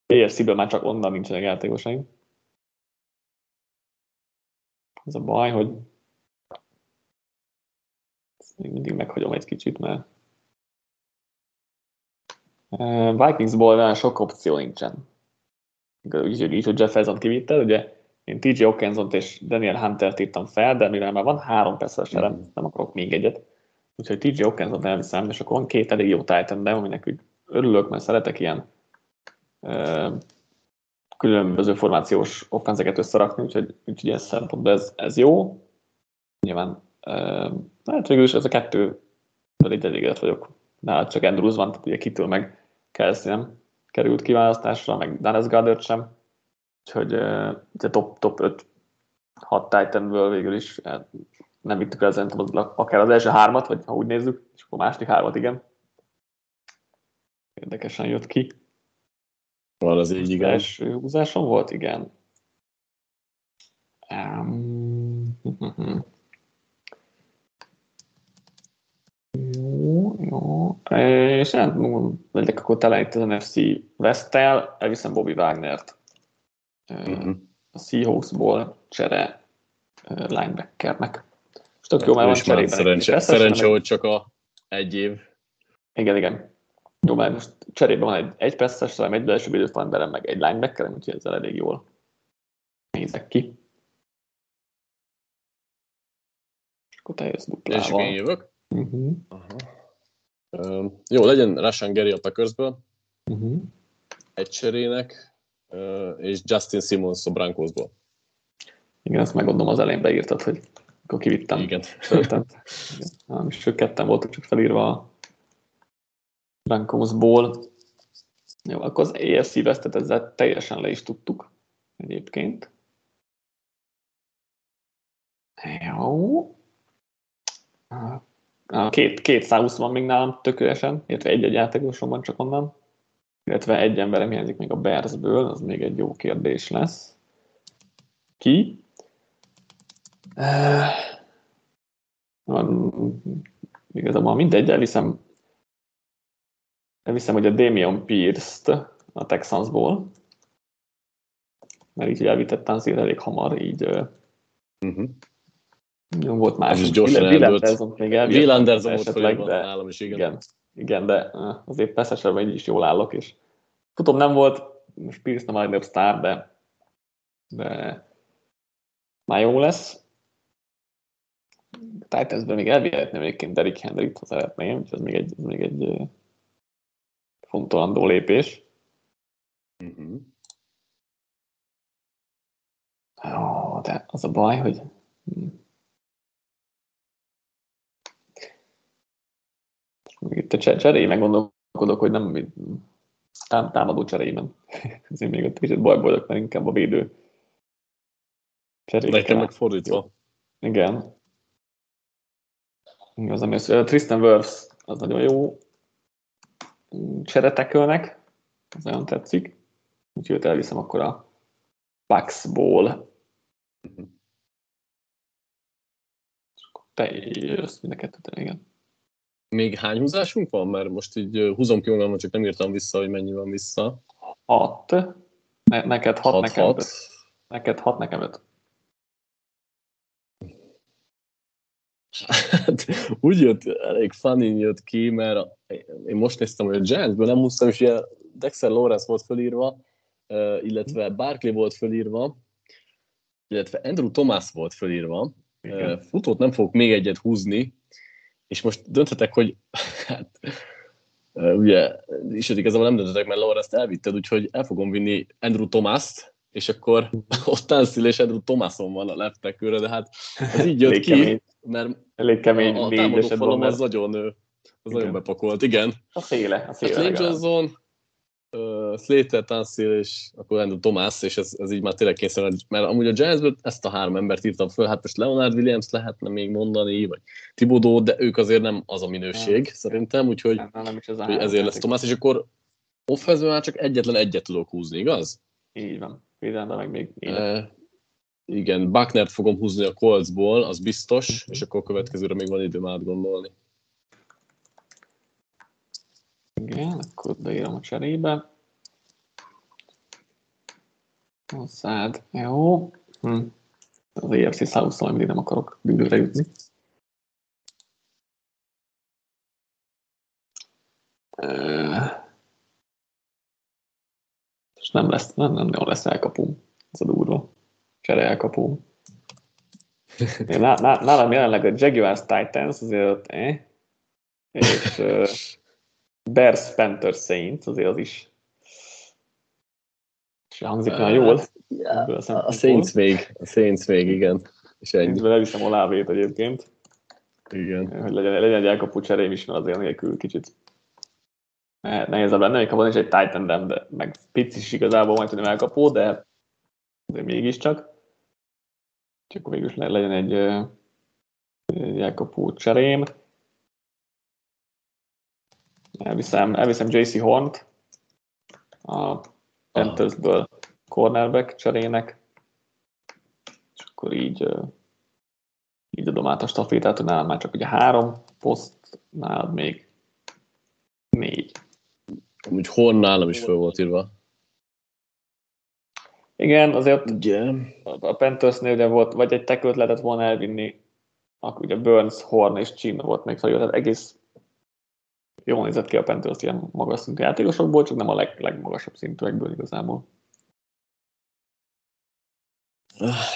ERC-ből már csak onnan nincsenek játékosaim. Ez a baj, hogy ezt még mindig meghagyom egy kicsit, mert Vikingsból olyan sok opció nincsen így, így hogy Jefferson kivitted, ugye én TJ Ockensont és Daniel Hunter-t írtam fel, de mivel már van három perces mm. nem akarok még egyet. Úgyhogy TJ Ockensont elviszem, és akkor van két elég jó Titan, de aminek úgy örülök, mert szeretek ilyen ö, különböző formációs offenzeket összerakni, úgyhogy, úgyhogy ez szempontból ez, ez jó. Nyilván ö, hát végül is ez a kettő így elégedett vagyok. Nálad csak Andrews van, tehát ugye kitől meg Kelsey került kiválasztásra, meg Dennis Goddard sem. Úgyhogy uh, top, top 5 6 Titanből végül is nem vittük el az, akár az első hármat, vagy ha úgy nézzük, és akkor a második hármat, igen. Érdekesen jött ki. Van az így, igen. első húzásom volt, igen. Um, Jó, jó. És hát megyek akkor tele itt az NFC West-tel, elviszem Bobby Wagner-t. Uh-huh. A Seahawksból csere linebackernek. És tök jó, mert van cserében. Szerencse, szerencse hogy csak a egy év. Igen, igen. Jó, mert most cserében van egy, egy passzes, egy belső védőfalemberen, meg egy linebacker, úgyhogy ezzel elég jól nézek ki. akkor te jössz És én jövök. Uh-huh. Uh, jó, legyen Rashan Gary a Packersből, Uh-huh. egy cserének, uh, és Justin Simmons a Broncosból. Igen, ezt megadom az elején beírtad, hogy akkor kivittem. Igen. Igen. Nem is ők ketten voltak csak felírva a Broncosból. Jó, akkor az AFC vesztet ezzel teljesen le is tudtuk egyébként. Jó. A két, két száusz van még nálam tökéletesen, illetve egy-egy játékosom van csak onnan, illetve egy emberem hiányzik még a Bearsből, az még egy jó kérdés lesz. Ki? Uh, igazából mindegy, elviszem, elviszem hogy a Damian Pierce-t a Texansból, mert így elvitettem azért elég hamar, így Uh-huh. Volt más. Is gyorsan Will még Anderson volt esetleg, de nálam is, igen. igen, igen, de eh, azért persze így is jól állok, és tudom, nem volt most Pierce nem a legnagyobb sztár, de, de már jó lesz. Titansből még elvihetném egyébként Derrick Henry-t, ha szeretném, és ez még egy, ez még egy eh, fontolandó lépés. Uh-huh. Ó, de az a baj, hogy hm. Még itt a cse- cseréimen gondolkodok, hogy nem tám- támadó cseréimen. Ezért még ott kicsit bajba vagyok, mert inkább a védő cserékkel. Nekem meg fordítva. Igen. Az, ami az, Tristan Wirfs az nagyon jó cseretekölnek, az nagyon tetszik. Úgyhogy őt elviszem akkor a Paxból. Mhm. Te jössz mind a kettőt, igen. Még hány húzásunk van? Mert most így húzom ki magam, csak nem írtam vissza, hogy mennyi van vissza. Hat. Ne, neked hat, Hat, nekem hat. öt. Neked hat, nekem öt. Hát, úgy jött, elég funny jött ki, mert én most néztem, hogy a Giantsből nem húztam, és ugye Dexter Lawrence volt fölírva, illetve Barkley volt fölírva, illetve Andrew Thomas volt fölírva. Igen. Futót nem fogok még egyet húzni, és most dönthetek, hogy hát, ugye, és igazából nem dönthetek, mert Lawrence-t elvitted, úgyhogy el fogom vinni Andrew Thomas-t, és akkor ott Tanszil és Andrew Thomason van a tackle de hát ez így jött ki, mert Elég kemény a, a támadó falam az nagyon, az nagyon Igen. bepakolt, igen. a széle, a Tehát széle Lane legalább. Johnson, uh, Slater, Tansil és akkor Andrew Thomas, és ez, ez így már tényleg kényszerűen, mert amúgy a Giantsből ezt a három embert írtam föl, hát most Leonard Williams lehetne még mondani, vagy Thibodeau, de ők azért nem az a minőség, szerintem, úgyhogy, Nem, nem is ez a hogy ezért lesz. Thomas, és akkor offenzben már csak egyetlen egyet tudok húzni, igaz? Így van. Védelme meg még. Uh, igen, Bucknert fogom húzni a Coltsból, az biztos, és akkor a következőre még van időm átgondolni. Igen, akkor beírom a cserébe. Hozzád. Jó. Hm. Az EFC South-szal mindig nem akarok bűnőre jutni. És nem lesz, nem, nem nagyon lesz elkapum. Ez a durva. Csere ná- Nálam jelenleg a Jaguars Titans azért eh? és Bears Panthers Saints azért az is és hangzik olyan jól. ebből A szempontból. Saints még, a Saints még, igen. És ennyi. Saintsből elviszem a lávét egyébként, Igen. hogy legyen, legyen egy elkapó cserém is, mert azért nélkül kicsit ne- nehézebb lenne, még ha van is egy Titan de meg Pitts is igazából majd tudom elkapó, de azért mégiscsak. Csak akkor végül legyen egy, egy elkapó cserém. Elviszem, elviszem JC Hornt a Panthersből cornerback cserének, és akkor így, így adom át a stafétát, hogy nálam már csak ugye három poszt, nálad még négy. Úgy Horn nálam is föl volt írva. Igen, azért Ugye? a Panthersnél ugye volt, vagy egy tekőt lehetett volna elvinni, akkor ugye Burns, Horn és Chin volt még felül, tehát egész jól nézett ki a Panthers ilyen magas szintű játékosokból, csak nem a leg, legmagasabb szintűekből igazából.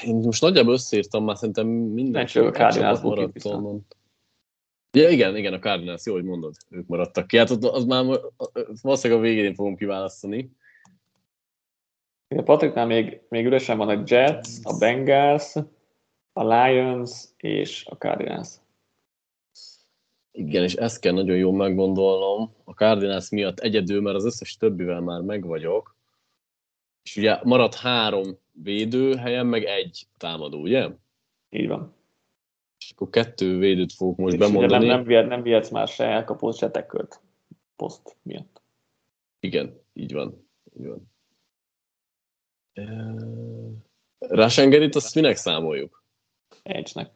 Én most nagyjából összeírtam, már szerintem minden Nincs a Cardinals Ja, igen, igen, a Cardinals, jó, hogy mondod, ők maradtak ki. Hát az, az már valószínűleg a végén fogom kiválasztani. A Patriknál még, még üresen van a Jets, a Bengals, a Lions és a Cardinals. Igen, és ezt kell nagyon jól meggondolnom. A Cardinals miatt egyedül, mert az összes többivel már megvagyok. És ugye maradt három védőhelyen, meg egy támadó, ugye? Így van. És akkor kettő védőt fogok most és bemondani. Nem, nem, vihet, nem vihetsz már se elkapott, se tekölt poszt miatt. Igen, így van. Így van. Rásengerit azt minek számoljuk? Egynek.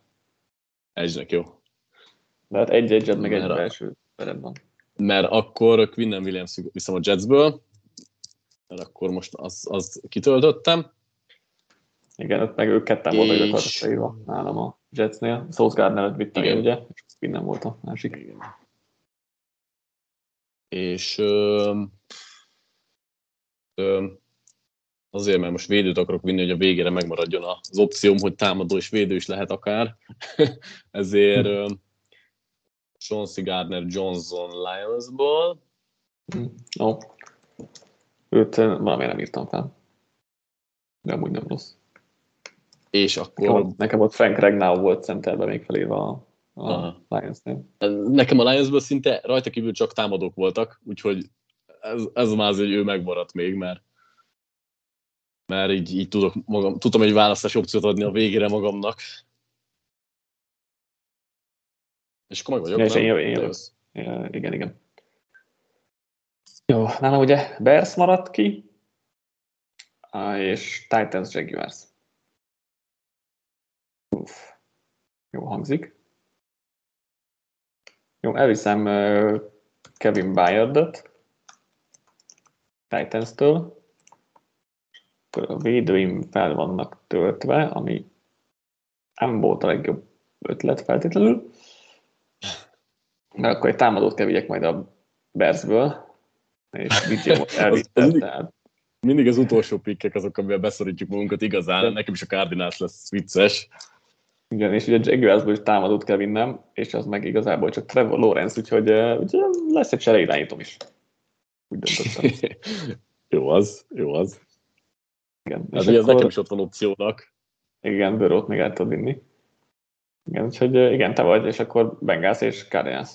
Egynek, jó. De hát egy egyet meg egy belső van. Mert akkor Quinnen Williams viszem a Jetsből, mert akkor most az, az kitöltöttem. Igen, ott meg ők ketten voltak gyakorlatilag nálam a Jetsnél. Sauce Gardner vittem én, ugye, és Quinnen volt a másik. Igen. És ö, ö, azért, mert most védőt akarok vinni, hogy a végére megmaradjon az opcióm, hogy támadó és védő is lehet akár. Ezért Chauncey Gardner Johnson Lionsból. Hm. Ó. Őt valami nem írtam fel. De amúgy nem rossz. És akkor... Nekem, nekem ott Frank Regnau volt centerben még felírva a, a Lions-nél. Nekem a Lionsből szinte rajta kívül csak támadók voltak, úgyhogy ez, ez már az, hogy ő megmaradt még, mert mert így, így tudok magam, tudtam egy választási opciót adni a végére magamnak. És akkor meg vagyok, ja, és én, én, én, én, igen, igen. Jó, nálam ugye Bears maradt ki, és Titans Jaguars. Uff. Jó hangzik. Jó, elviszem Kevin Byardot Titans-től, a védőim fel vannak töltve, ami nem volt a legjobb ötlet feltétlenül. De akkor egy támadót kell vigyek majd a Bersből, és Vigyem elvitte, tehát mindig az utolsó pikkek azok, amivel beszorítjuk magunkat igazán. De... Nekem is a Cardinals lesz vicces. Igen, és ugye Jaguarsból is támadót kell vinnem, és az meg igazából csak Trevor Lawrence, úgyhogy, úgyhogy lesz egy csereirányítom is. Úgy döntöttem. jó az, jó az. Igen. Hát ugye akkor... nekem is ott van opciónak. Igen, Bőrót még el tudod vinni. Igen, úgyhogy igen, te vagy, és akkor Bengász és Cardinals.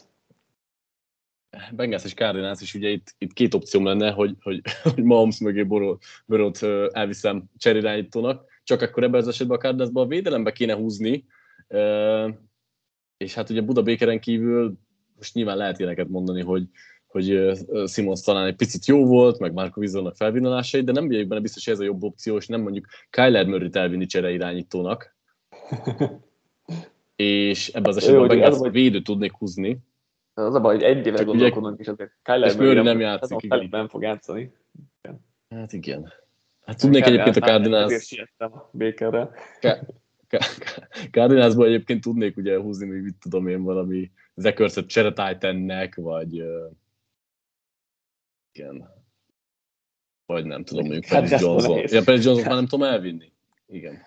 Bengász és Cardinals, és ugye itt, itt két opcióm lenne, hogy, hogy, hogy Mahomes mögé Bőrót elviszem cserirányítónak, csak akkor ebben az esetben a Cardinalsban a védelembe kéne húzni, és hát ugye Buda Békeren kívül most nyilván lehet ilyeneket mondani, hogy, hogy Simons talán egy picit jó volt, meg Marco Vizonnak felvinulásai, de nem vagyok benne biztos, hogy ez a jobb opció, és nem mondjuk Kyler Murray-t elvinni csere irányítónak. és ebben az esetben meg ezt a védő tudnék húzni. Az a baj, hogy egy éve gondolkodunk, és azért Kyler Murray nem, játszik. Igen. Nem fog játszani. Igen. Hát igen. Hát tudnék egyébként a Cardinals... Ezért siettem a Bakerre. Cardinalsból egyébként tudnék ugye húzni, hogy mit tudom én, valami Zekörszet Cseretájtennek, vagy igen. Vagy nem tudom, mondjuk hát Paris Johnson. Ja, Paris Johnson már nem tudom elvinni. Igen.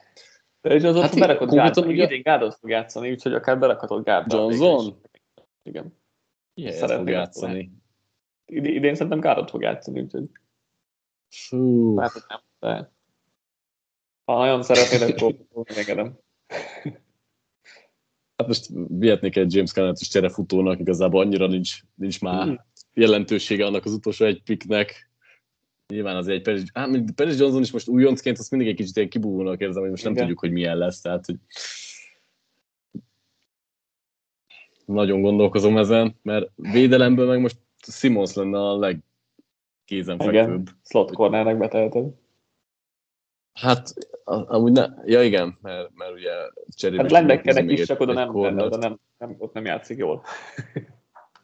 Paris Johnson hát berakott gárdot, ugye... idén gárdot fog játszani, úgyhogy akár berakhatod gárdot. Johnson? Igen. Igen, fog játszani. Idén szerintem gárdot fog játszani, úgyhogy... Fú. Hát nem, de... Ha nagyon szeretnéd, akkor megengedem. Hát most vihetnék egy James Conner-t is cserefutónak, igazából annyira nincs, nincs már hmm jelentősége annak az utolsó egy picknek. Nyilván az egy Paris, á, Paris Johnson is most újoncként, azt mindig egy kicsit ilyen kibúvónak érzem, hogy most nem Igen. tudjuk, hogy milyen lesz. Tehát, hogy nagyon gondolkozom ezen, mert védelemből meg most Simons lenne a legkézenfekvőbb. Slot cornernek beteheted. Hát, amúgy ne, ja igen, mert, mert ugye cserébe... Hát lennekedek is, csak oda nem, nem, nem, nem, ott nem játszik jól.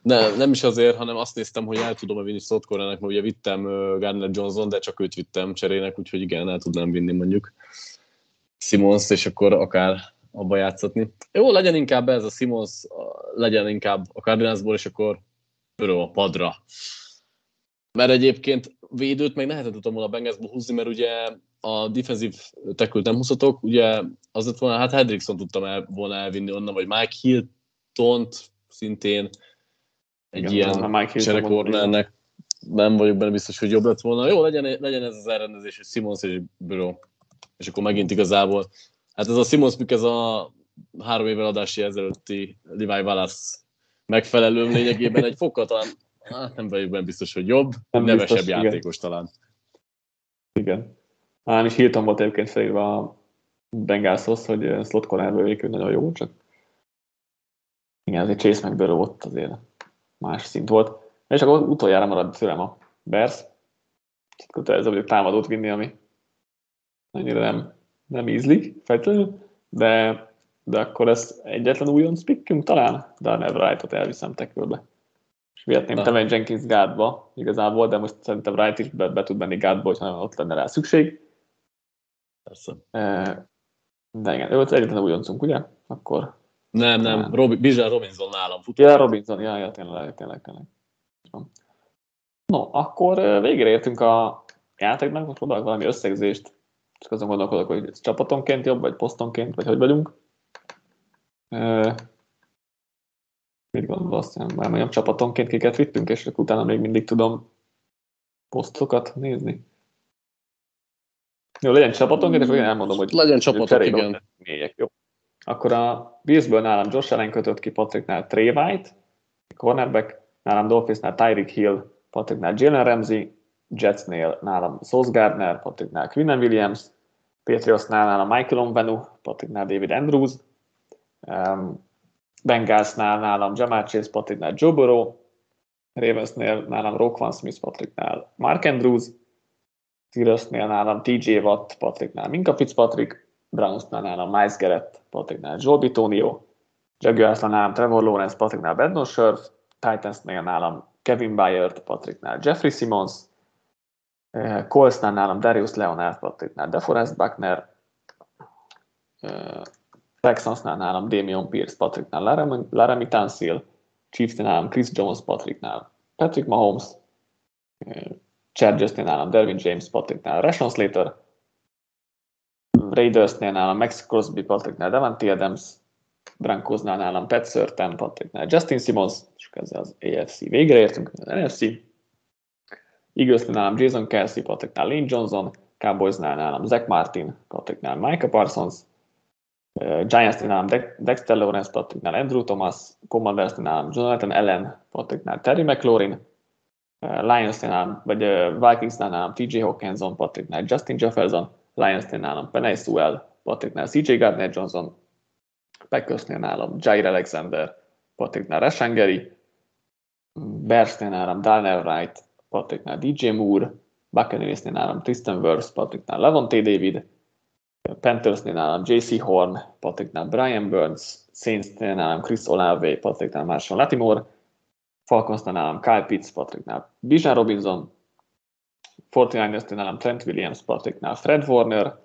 Ne, nem is azért, hanem azt néztem, hogy el tudom-e vinni Slotkornának, mert ugye vittem Gardner Johnson, de csak őt vittem cserének, úgyhogy igen, el tudnám vinni mondjuk Simons, és akkor akár abba játszatni. Jó, legyen inkább ez a Simons, legyen inkább a Cardinalsból, és akkor öröm a padra. Mert egyébként védőt meg nehezen tudtam volna a Bengalsból húzni, mert ugye a defensív tekült nem húzhatok, ugye az lett volna, hát Hendrickson tudtam el, volna elvinni onnan, vagy Mike Hilton szintén egy Igen, ilyen cserekornernek nem vagyok benne biztos, hogy jobb lett volna. Jó, legyen, legyen ez az elrendezés, hogy Simons és Bro. És akkor megint igazából, hát ez a Simons ez a három évvel adási ezelőtti Levi Wallace megfelelő lényegében egy fokkal talán, hát nem vagyok benne biztos, hogy jobb, nem nevesebb biztos, játékos igen. talán. Igen. Nem is Hilton volt egyébként felírva a Bengalshoz, hogy slot cornerbe nagyon jó, csak igen, azért Chase meg ott azért más szint volt. És akkor utoljára maradt tőlem a Bears. Kötelező vagyok támadót vinni, ami annyira nem, nem ízlik feltétlenül, de, de akkor ez egyetlen újonc pickünk talán, Darnell Wright-ot elviszem tekölbe. És vihetném Teven Jenkins gádba igazából, de most szerintem Wright is be, be tud menni gádba, hogyha ott lenne rá szükség. Persze. De igen, ő egyetlen újoncunk, ugye? Akkor... Nem, nem, Rob- Bijan Robinson nálam fut. Ja, Robinson, ja, ja, tényleg, tényleg, tényleg. No, akkor végére értünk a játéknak, most odaak valami összegzést, csak azon gondolkodok, hogy ez csapatonként jobb, vagy posztonként, vagy hogy vagyunk. E, mit gondolsz? Már mondjam, csapatonként kiket vittünk, és utána még mindig tudom posztokat nézni. Jó, legyen csapatonként, és én elmondom, hogy legyen csapatok, igen. Mélyek, jó. Akkor a Billsből nálam Josh Allen kötött ki Patricknál Trey White, cornerback, nálam Dolphinsnál Tyreek Hill, Patricknál Jalen Ramsey, Jetsnél nálam Sauce Gardner, Patricknál Quinnen Williams, Patriotsnál nálam Michael Onvenu, Patricknál David Andrews, um, Bengalsnál nálam Jamal Chase, Patricknál Joe Burrow, Ravensnél nálam Roquan Smith, Patricknál Mark Andrews, Steelersnél nálam TJ Watt, Patricknál Minka Fitzpatrick, Brownsnál nálam Miles Garrett, Patricknál Joel Bitonio, Jaguarsnál nálam Trevor Lawrence, Patricknál Brandon Scherf, Titansnél nálam Kevin Byard, Patricknál Jeffrey Simmons, Colesnál nálam Darius Leonard, Patricknál DeForest Buckner, Texansnál nálam Damian Pierce, Patricknál Laramie Tansil, Chiefsnél nálam Chris Jones, Patricknál Patrick Mahomes, Chargersnél nálam Derwin James, Patricknál Rashon Slater, Raidersnél nálam Max Crosby, Patricknál Devante Adams, Brankosnál nálam Pat Surtain, Patricknál Justin Simmons, és ezzel az AFC végre értünk, az NFC. Eaglesnél nálam Jason Kelsey, Patricknál Lane Johnson, Cowboysnál nálam Zach Martin, Patricknál Micah Parsons, uh, Giantsnél nálam De- Dexter Lawrence, Patricknál Andrew Thomas, Commandersnél nálam Jonathan Allen, Patricknál Terry McLaurin, uh, Lionsnél nálam, vagy uh, Vikingsnál nálam TJ Hawkinson, Patricknál Justin Jefferson, Lionsnél nálam Penay Sewell, Patricknál CJ Gardner-Johnson, Packersnél nálam Jair Alexander, Patricknál Rashangeri, Bearsnél nálam Darnell Wright, Patricknál DJ Moore, Buccaneersnél nálam Tristan Wirfs, Patricknál Levante David, Panthersnél nálam JC Horn, Patricknál Brian Burns, Saintsnél nálam Chris Olave, Patricknál Marshall Latimore, Falconsnál nálam Kyle Pitts, Patricknál Bijan Robinson, 49 nálam Trent Williams, Patricknál Fred Warner,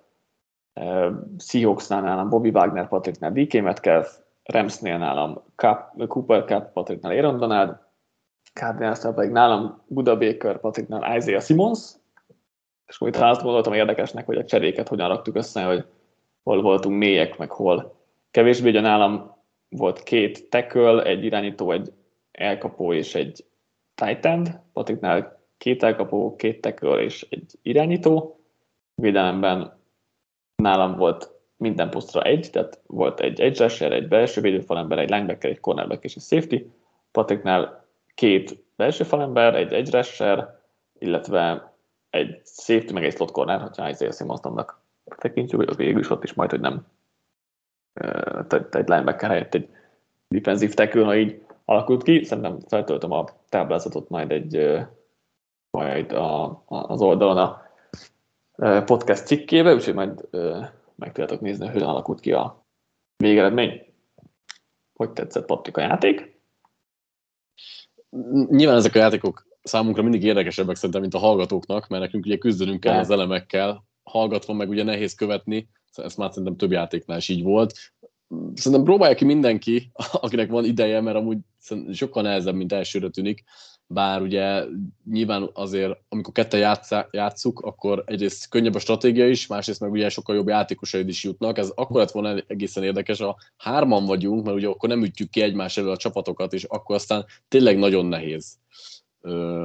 Seahawksnál nálam Bobby Wagner, Patricknál DK Metcalf, Ramsnél nálam Cup, Cooper Cup, Patricknál Aaron Donald, Cardinalsnál pedig nálam Buda Baker, Patricknál Isaiah Simons, és akkor itt azt gondoltam érdekesnek, hogy a cseréket hogyan raktuk össze, hogy hol voltunk mélyek, meg hol kevésbé, ugye nálam volt két tackle, egy irányító, egy elkapó és egy tight end, Patricknál két elkapó, két tackle és egy irányító, védelemben nálam volt minden posztra egy, tehát volt egy edge rusher, egy belső védőfalember, egy linebacker, egy cornerback és egy safety. Patricknál két belső falember, egy rusher, illetve egy safety, meg egy slot corner, hogyha Isaiah Simonsonnak tekintjük, hogy végül is ott is majd, hogy nem tehát egy linebacker helyett egy defensive tackle, ha így alakult ki. Szerintem feltöltöm a táblázatot majd egy majd a, az oldalon a podcast cikkébe, úgyhogy majd meg tudjátok nézni, hogy alakult ki a végeredmény. Hogy tetszett Patrik a játék? Nyilván ezek a játékok számunkra mindig érdekesebbek szerintem, mint a hallgatóknak, mert nekünk ugye küzdenünk kell az elemekkel, hallgatva meg ugye nehéz követni, ezt már szerintem több játéknál is így volt. szerintem próbálja ki mindenki, akinek van ideje, mert amúgy sokkal nehezebb, mint elsőre tűnik, bár ugye nyilván azért, amikor ketten játszá, játszuk, akkor egyrészt könnyebb a stratégia is, másrészt meg ugye sokkal jobb játékosaid is jutnak. Ez akkor lett volna egészen érdekes, a hárman vagyunk, mert ugye akkor nem ütjük ki egymás elől a csapatokat, és akkor aztán tényleg nagyon nehéz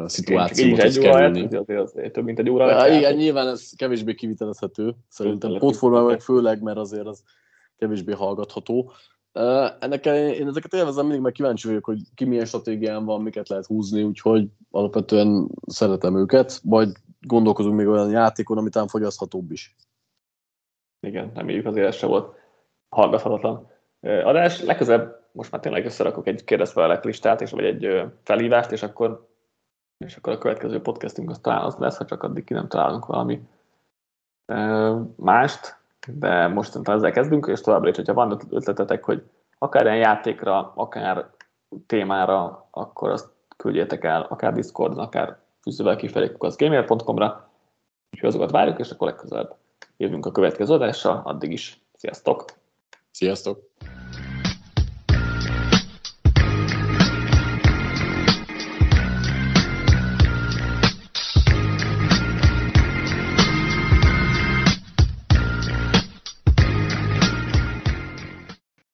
szituációhoz kerülni. Azért, azért, azért, több mint egy óra. Igen, nyilván ez kevésbé kivitelezhető, szerintem pótformában főleg, mert azért az kevésbé hallgatható. Ennek én ezeket élvezem, mindig meg kíváncsi vagyok, hogy ki milyen stratégián van, miket lehet húzni, úgyhogy alapvetően szeretem őket, majd gondolkozunk még olyan játékon, amit talán fogyaszthatóbb is. Igen, reméljük azért ez se volt hallgathatatlan adás. Legközelebb most már tényleg összerakok egy kérdezfelelek listát, és vagy egy felhívást, és akkor, és akkor a következő podcastünk az talán az lesz, ha csak addig ki nem találunk valami mást de mostantól ezzel kezdünk, és továbbra is, hogyha van ötletetek, hogy akár ilyen játékra, akár témára, akkor azt küldjétek el, akár Discordon, akár fűzővel kifelé az gmail.com-ra, úgyhogy azokat várjuk, és akkor legközelebb jövünk a következő adással, addig is. Sziasztok! Sziasztok!